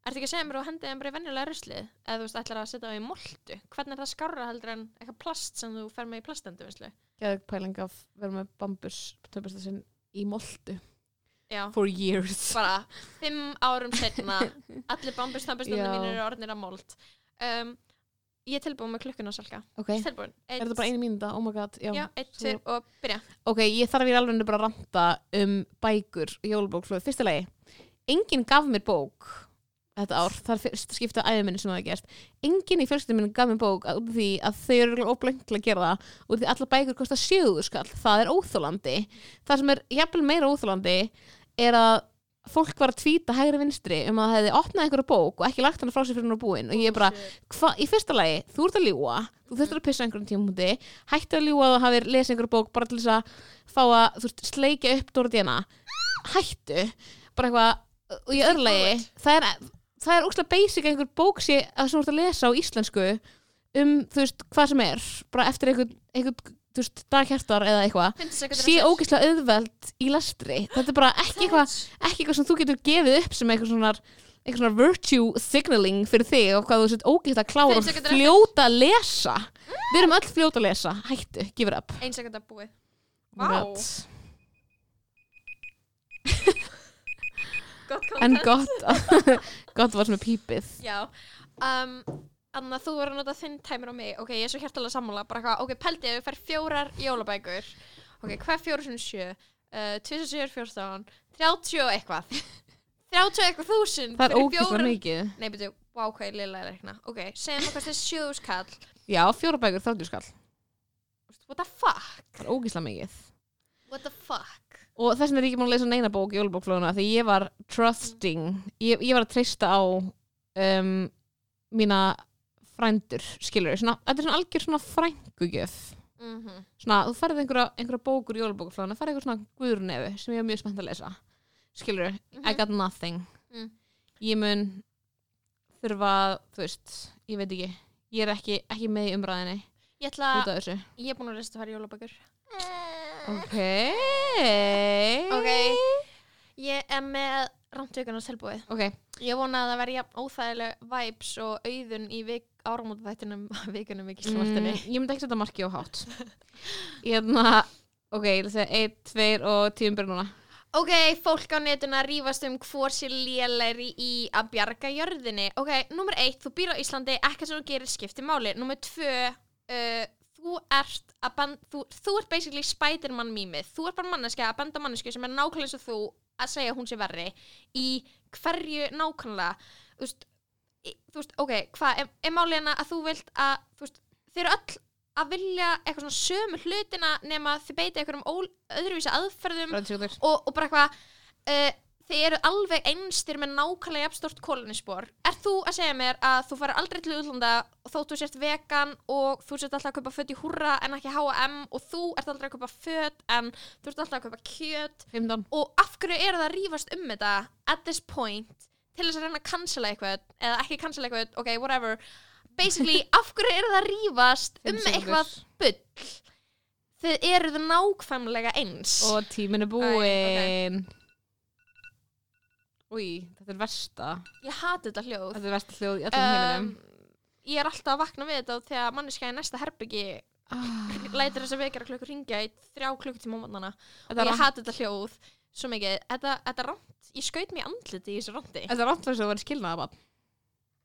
Ertu ekki að segja mér að þú hendið þeim bara í venjulega ruslið? Eða þú veist, ætlar að setja það í moltu? Hvernig er það skárra heldur en eitthvað plast sem þú fer með í plastendu, veistlu? Geðug pæling af vera með bambus töpasta sinn í moltu. Já. For years. bara fimm árum setna *laughs* allir bambustambustundum Já. mínir eru orðnir að mold um, ég er tilbúin með klukkuna salka Ok. tilbúin Er þetta bara einu mínúta? Oh my god. Já. já, eitt, tveir og byrja Ok, ég þarf í alveg bara að ranta um bækur í jólubókflöðu. Fyrsta lagi, enginn gaf mér bók þetta ár, það er fyrst skipta minni sem það er gert. Enginn í fjölskyldum minni gaf mér bók út af því að þau eru óblöng til að gera það og því allar bækur kosta sjöðu skall. Það er óþólandi. Það sem er jafnvel meira óþólandi er að fólk var að tvíta hægri vinstri um að það hefði opnað einhverja bók og ekki lagt hana frá sér fyrir hún á búin. Og ég er bara, hva, í fyrsta lagi, þú ert að ljúa þú þurftur að pissa einhverjum tímúti hættu að ljúa að þú hafir lesið einhverju bók bara til þess að fá að, þú veist, sleikja upp Dóratíana, hættu. Bara eitthvað, og öðru lagi það er, það er ógslag basic einhver bók sé að þú ert að lesa á íslensku um, þú veist, hvað sem er bara eftir einhvern þú veist, daghjartar eða eitthvað sé ógeðslega auðveld í lestri. Þetta er bara ekki eitthvað ekki eitthvað sem þú getur gefið upp sem eitthvað svona eitthvað svona virtue signaling fyrir þig og hvað þú sett ógeðslega klára og fljóta að lesa. Við erum öll fljóta að lesa, hættu, give it up. Eins og þetta búið. *laughs* Gott en gott *laughs* gott var sem er pípið. Já. Um, Anna, þú verður að nota þinn tæmur á mig. Ok, ég er svo hjartalega sammála. Bara eitthvað, ok, ef við fær fjórar jólabækur. Ok, hvað fjóru sinni sjö? Uh, 27 fjórstán 30 og eitthvað. *laughs* 30 og eitthvað þúsund það er fjórar- mikið. Nei, betur, wow, hvað er lilla er reikna? Ok, segjum að kostið sjöðuskall. Já, fjóra bækur, þáttur skall What the fuck? það er ógeðslega mikið. What the fuck? og þess vegna er ég ekki búin að lesa neina bók í jólubókflóðuna því ég var trusting. Ég, ég var að treysta á um, mína frændur skilur, svona, þetta er svona algjör svona frængugjöf. Mm svona, þú færið einhverja, einhverja bókur í jólubókflóðuna færið einhver svona guðurnefi sem ég er mjög spennt að lesa skilur, I got nothing. Mm. ég mun þurfa, þú veist ég veit ekki, ég er ekki, ekki með í umræðinni Ég ætla, ég er búin að lista að fara jólabækur. Ok. Ok. Ég er með randtökunars tilbúið ok, Ég vona að það verði óþægileg vibes og auðun í vik, áramóta þættinum *laughs* vikunum í Mm, Gíslamartinni ég myndi ekki setja marki á hátt *laughs* Hérna Ok, ég vil segja 1, 2 og 10 byrja núna Ok, fólk á netuna rífast um hvor sér lélæri í að bjarga jörðinni. Ok, nummer eitt, þú býr á Íslandi, ekkert sem þú gerir skipti máli. Nummer tvö, uh, þú ert þú, þú ert basically Spiderman mýmið. Þú ert bara manneski að benda mannesku sem er nákvæmlega eins og þú að segja hún sé verri í hverju nákvæmlega. Þú veist, í- þú veist ok, hvað, er, er málið hana að þú vilt að, þú veist, þeir eru öll að vilja eitthvað svona sömu hlutina nema þið beita einhverjum ól, öðruvísi aðferðum og, og bara eitthvað uh, þið eru alveg einstir með nákvæmlega jafnstort kólunisspor er þú að segja mér að þú fara aldrei til útlanda og þótt þú sért vegan og þú sért alltaf að kaupa föt í húrra en ekki H&M og þú ert aldrei að kaupa föt en þú ert alltaf að kaupa kjöt? 15 og af hverju eru það að rífast um þetta at this point til þess að reyna að cancela eitthvað eða ekki cancela eitthvað, ok, whatever. Basically, *laughs* af hverju eru það að rífast um eitthvað bull? Þið eru það nákvæmlega eins. Og tíminn er búinn Új, þetta er versta. Ég hati þetta hljóð. Þetta er versta hljóð í öllum heiminum. Um, ég er alltaf að vakna við þetta þegar manneskja í næsta herbyggi ah, lætir þess að vekjara klukkur ringja í þrjá klukkutíma á mótnana og ég hati þetta hljóð svo mikið, þetta, þetta er rámt ég skaut mér andliti í þessu rándi þetta er fyrir þess að þú verið skilnaða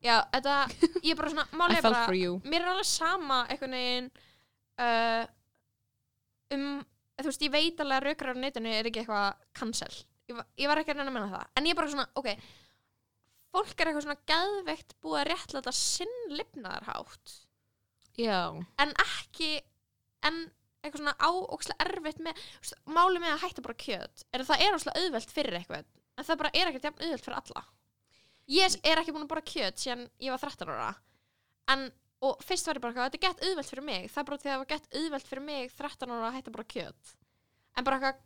já, þetta, ég er bara svona *laughs* felt bara, mér er alveg sama einhvern veginn uh, um, þú veist, ég veit alveg að netinu er ekki eitthvað cancel, ég, va- ég var ekki að reyna að menna það. En ég er bara svona, ok fólk er eitthvað svona geðveikt búið að réttlæta sinn lifnaðarhátt. Já, en ekki en eitthvað svona áókslega erfitt með máli með að hætta bara kjöt er að það er óslega auðvelt fyrir eitthvað en það bara er ekkert jafn auðvelt fyrir alla. Ég er ekki búin að borða kjöt síðan ég var 13 ára. En, og fyrst var ég bara eitthvað, þetta er gett auðvelt fyrir mig. Það er bara því að það var gett auðvelt fyrir mig 13 ára að hætta borða kjöt. En bara eitthvað,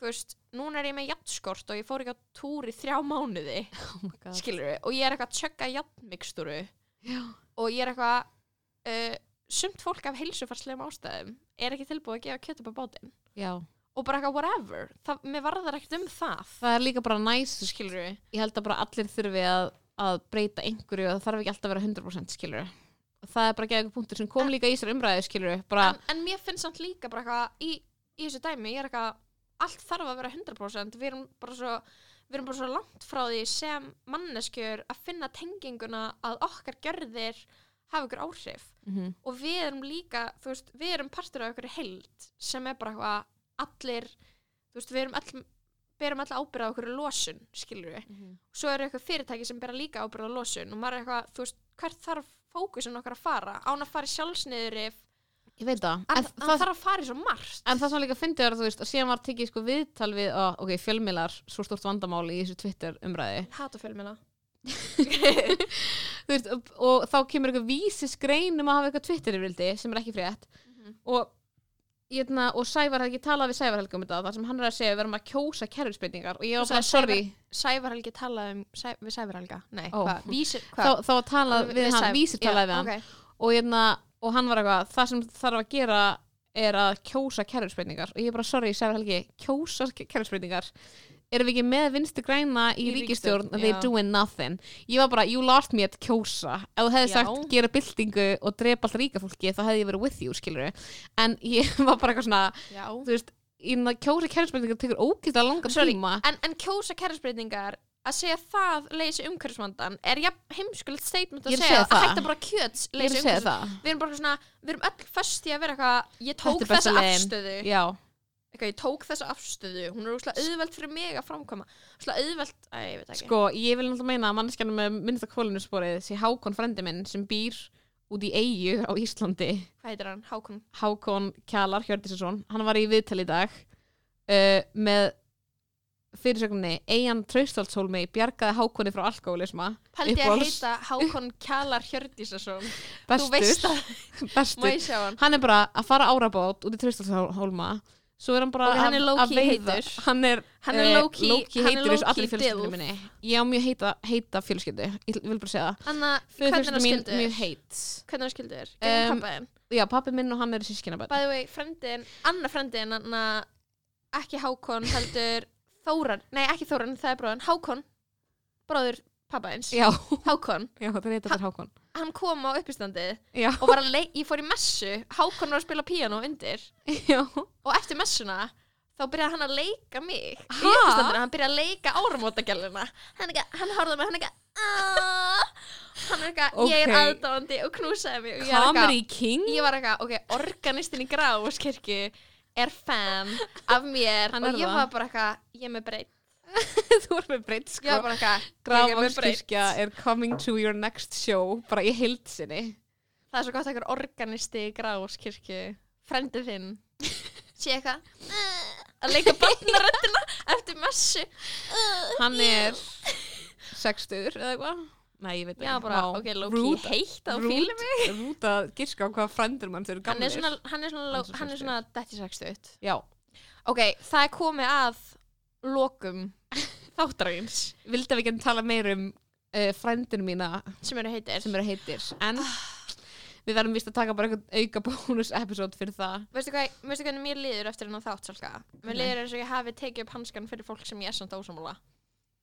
þú veist núna er ég með jafnskort og ég fór ekki á túr í þrjá mánuði, *laughs* oh skilur og ég er eitthvað að tjögga jafnmikstúru Já. og ég er eitthvað uh, sumt fólk af heilsufarslegum ástæðum er ekki tilbúið að gefa kjöt upp á bátinn. Og bara eitthvað whatever það, mér varðar ekkert um það. Það er líka bara næs skilur við ég held að bara allir þurfi að, að breyta einhverju og það þarf ekki alltaf að vera 100% skilur það er bara ekki eitthvað punktur sem kom En- líka í þessar umræðu skilur bara, en, en mér finnst samt líka bara eitthvað í, í þessu dæmi, ég er eitthvað allt þarf að vera 100% við erum bara svo við erum bara svo langt frá því sem manneskjur að finna tenginguna að okkar gjörðir hafa ykkur áhrif. Mm og við erum líka, þú veist, við erum partur af ykkur held sem er bara eitthvað allir, þú veist, við erum all berum alltaf ábyrða á okkur losun, skilur við svo eru eitthvað fyrirtæki sem bera líka ábyrða á losun og maður er eitthvað, þú veist, hvert þarf fókusin okkar að fara, án að fara í sjálfsniðurif ég veit það en en, það, það, þarf að fara í svo margt. En það sem líka fyndið er að þú veist að síðan var tekið sko viðtal við ó, ok, fjölmiðlar, svo stort vandamál í þessu Twitter umræði hata fjölmina *laughs* Þú veist, og, og þá kemur eitthvað vísis grein um að hafa eitthvað Twitter yfirildi sem er ekki frétt. Og, hérna, og Sævar hefði ekki talað við Sævar Helga um þetta þar sem hann er að segja að við erum að kjósa kerfisbreytingar. Og ég var bara sorry. Sævar Helgi talaði um Sæ, við Sævar Helga, nei, Ó. hvað, vísir þá, þá var talað við, hann, Sævar- vísir talaði við hann. Og, hann var eitthvað það sem þarf að gera er að kjósa kerfisbreytingar. Og ég er bara sorry Sævar Helgi, kjósa kerfisbreytingar. Erum við ekki með vinstu græna í, Í ríkistjórn ríkisstjórn, and they já. doing nothing. Ég var bara, you lost me at kjósa. Ef þú hefði Já. sagt gera byltingu og drepa allt ríka fólki þá hefði ég verið with you, skilur en ég *laughs* var bara eitthvað svona, Já. þú veist kjósa kerfisbreytingar tekur ógæslega langa Sorry, tíma. En, en kjósa kerfisbreytingar að segja það leysi umhverfisvandan er jafn heimskulegt statement að segja að hætta bara kjöt ég er leysi það. Við erum bara svona, við erum öll föst í að vera eitthvað ég tók þessa afstöðu. Já, eitthvað, ég tók þessa afstöðu, hún er úrslega auðvelt fyrir mig að framkoma. Úrslega auðvelt, að ég veit ekki. Sko, ég vil náttúrulega meina að manneskjarnir með minnsta kólinussporið sé Hákon frendi minn sem býr út í eigu á Íslandi. Hvað heitir hann, Hákon. Hákon Kjalar Hjördísason hann var í viðtal í dag uh, með fyrirsögninni Eian Traustaldshólmi bjargaði Hákoni frá alkoholisma Pældi ég að heita Hákon Kjalar Hjördísason Þú veist að, *laughs* má ég sjá hann? Hann er bara að fara árabót út í Traustaldshólma svo er hann bara Ok, hann er að- veiða. hann er, er er heitur low-key allir fjölskyldinu minni. Ég á mjög heita, heita fjölskyldu ég vil bara segja það. Anna, Föður hvernig hann mjög heit Hvernig hann skildur, Um, gegn pappaðin já, pappi minn og hann er By the way, frendin, annar frendin ekki Hákon heldur Þóran, nei ekki Þóran, það er bróðan Hákon, bróður pappaðins já, Hákon, *laughs* já, það er þetta Hákon. Hann kom á uppistandið já, og var að leik, ég fór í messu Hákon var að spila píano undir. Já. Og eftir messuna þá byrjaði hann að leika mig í Ha? uppistandinu, hann byrjaði að leika áramótagjallina. Hann, ekki- hann horfði á mig, hann ekki hann er eitthvað, ég er Ok. aðdáandi og knúsaði mig. Og ég er eitthvað, Comedy King? ég var eitthvað, ok, organistinn í Gráskirkju er fan af mér og ég var bara eitthvað, ég er með breytt *laughs* þú er með breytt ég var sko. bara eitthvað, ég er með breytt Grafangskirkja er coming to your next show bara í heildsinni það er svo gott að einhver organisti í Gráskirkju frendið þinn *laughs* sé eitthvað að leika barnaröndina eftir messu. Hann er sextur eða eitthvað Nei, ég veit já, ekki. bara, Vá. ok, Rude- Loki heitt á rude- fílum mig. *laughs* Rút að giska á hvað frændur mann þau eru hann gamlir. er svona, hann er svona, Hann er svo hann er svona detti sextugt. Já, ok, það er komið að lokum *laughs* þáttarins. Vildi að við getum tala meir um uh, frændinu mína sem eru heitir. sem eru heitir. En við verðum vist að taka bara eitthvað auka bónus episode fyrir það. Veistu, hvað, veistu hvernig mér líður eftir hennar þátt Salka? Mér Hvernig? líður eins og ég hafi tekið upp hanskan fyrir fólk sem ég er samt ósamúla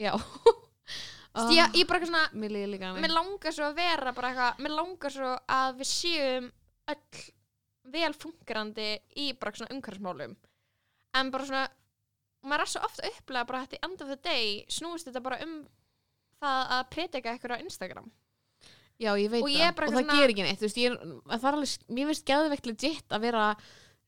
Já *laughs* uh, ég, ég bara eitthvað svona, Mér líka mér langar svo að vera bara eitthvað, mér langar svo að við séum öll vel fungerandi í bara svona umhverfsmálum en bara svona maður er svo ofta upplega bara í end of the day snúist þetta bara um það að predika eitthvað á Instagram. Já, ég veit Og það. ég og það svona- ger ekki neitt. Veist, ég að það er alveg, mér finnst geðveikt legit að vera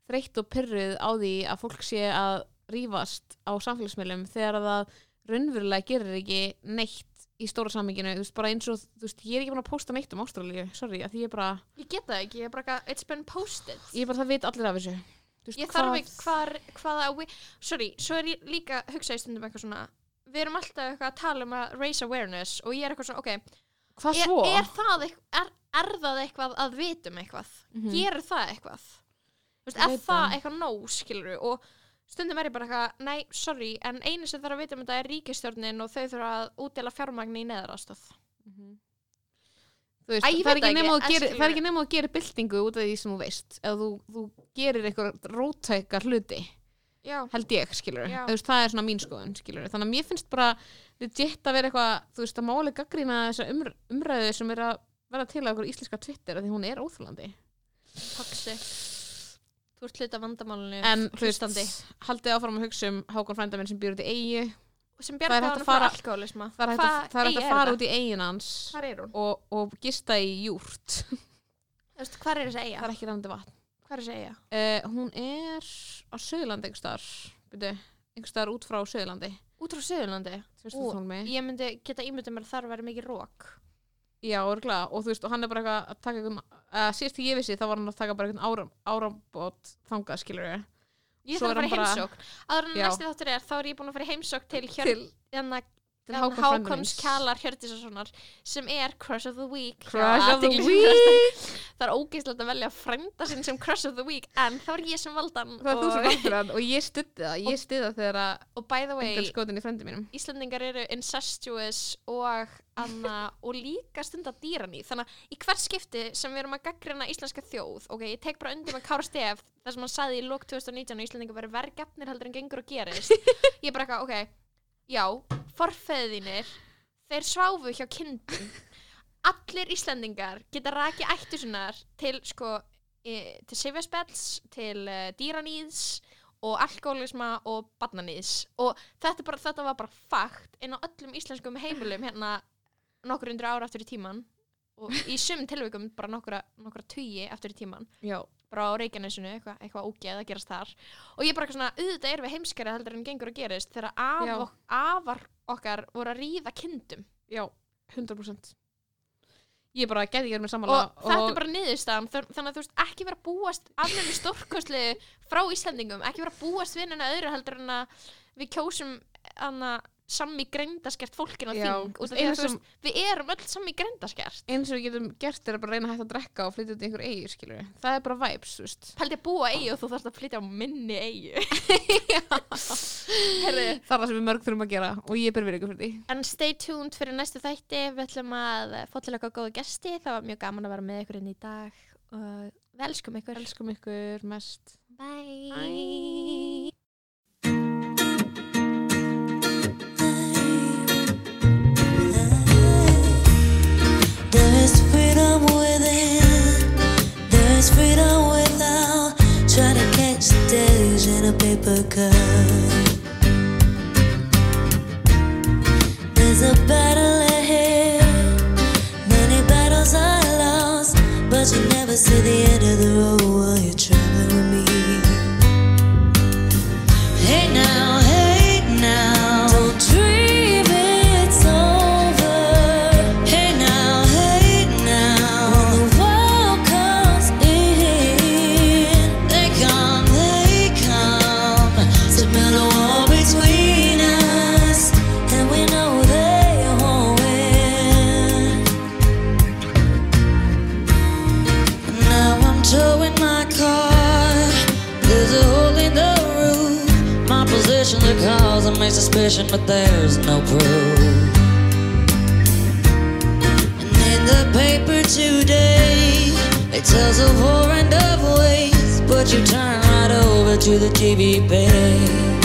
þreytt og pyrruð á því að fólk sé að rífast á samfélagsmiðlum þegar að það raunverulega gerir ekki neitt í stóra samminginu, þú veist, bara eins og þú veist, ég er ekki búin að posta neitt um Ástralíu sorry, að því ég er bara, ég get það ekki, ég er bara eitthvað, it's been posted ég er bara, það veit allir af þessu veist, ég þarf ekki hvað, hvaða sorry, svo er ég líka að hugsa í stundum eitthvað svona við erum alltaf eitthvað að tala um að raise awareness og ég er eitthvað svona, ok, Hvað er, svo? er, það, eitthvað, er, er það eitthvað að vitum eitthvað? Mhm. Gerir það eitthvað? Þú veist, er það eitthvað nóg, skilur við? Og stundum er ég bara eitthvað, nei, sorry, en einu sem þarf að vita um þetta er ríkistjórnin og þau þurfa að útdela fjármagni í neðarastöð. Mhm. Þú veist, Æ, það, er ekki ekki, að gera, það er ekki nema að gera byltingu út af því sem þú veist eða þú, þú gerir eitthvað rótækar hluti Já, held ég, skilur veist, það er svona mín skoðun, skilur þannig að mér finnst bara legit að vera eitthvað þú veist, að máli gaggrína þessa umr umræðu sem er að vera til á okkur íslenska Twitter af því hún er óþúlandi taksi. Þú ert hluta vandamálinu, en þú veist, hlustandi. haldið áfram að hugsa um Hákon frænda minn sem býr út í eigi Sem bjarga að hann frá alkoholisma. það er hægt að, að fara út í eigin hans og, og gista í júrt hvar er þessi eiga? það er ekki randi vatn Hvar er þessi eiga? uh, hún er á Suðurlandi einhver staðar byrju, einhver staðar út frá Suðurlandi Út frá mig Ég myndi geta ímyndið mér að þar væri mikið rók. Já, örgulega, og þú veist, og hann er bara eitthvað að taka einhvern, uh, síðast því ég vissi, þá var hann að taka bara einhvern áram, árambót þangað, skilur. Ég Svo þarf að fara heimsókn. Áður en Já. næsti þáttur er, þá er ég búin að fara heimsókn til, Til- hérna, Hákons míns. Kjalar Hjördísasonar sem er Crush of the Week. Crush of the week! *laughs* Það er ógeðslegt að velja frænda sinn sem Crush of the Week, en þá er ég sem valdan. Það er þú sem hann og ég styddi það, ég styddi það þegar að. Íslandingar eru incestuous og, anna, og líka stunda dýran í þannig að í hvert skipti sem við erum að gaggrina íslenska þjóð ok, ég tek bara undir með Kára Stef þar sem hann sagði í lok 2019 að Íslandingar verið vergefnir heldur en gengur og gerist *laughs* ég er bara eitthvað, ok, já forfeðinir, þeir sváfu hjá kindum. Allir Íslandingar geta raki ættu sinnar til sko e, til sifjaspells, til uh, dýranýðs og alkoholisma og barnanýðs og þetta, bara, þetta var bara fakt inn á öllum íslenskum heimilum hérna nokkur undir ára aftur í tíman og í sum tilvikum bara nokkura, nokkura tugi aftur í tíman Já. Bara á Reykjanesinu, eitthvað eitthva ógeð að gerast þar. Og ég bara svona, auðvitað erum við heimskari heldur en gengur að gerist þegar af afar okkar voru að ríða kindum. Já, 100%. Ég bara geti ekki verið með og, samanlega þetta er bara niðurstaðan þannig að þú veist, ekki vera búast afnæmi stórkostli frá Íslandingum ekki vera búast vinnuna öðru heldur en að við kjósum anna, sammi greindaskert fólkin á þing sem- við erum öll sammi greindaskert. Eins og við getum gert er að bara reyna að hætta að drekka og flytja út í einhver eigi, skilur við. Það er bara vibes. Pældi að búa eigi og þú þarfst að flytja á minni eigi *laughs* Það er það sem við mörg þurfum að gera og ég ber við ykkur fyrir því. En stay tuned fyrir næstu þætti. Við ætlum að fá til eitthvað góða gesti. Það var mjög gaman að vera með ykkur inn í dag og við elskum ykkur. Elskum ykkur a paper cup. There's a battle ahead, many battles are lost, but you never see the end of the road while you're traveling with me. My suspicion, but there's no proof. And in the paper today, it tells of and of waste. But you turn right over to the TV page.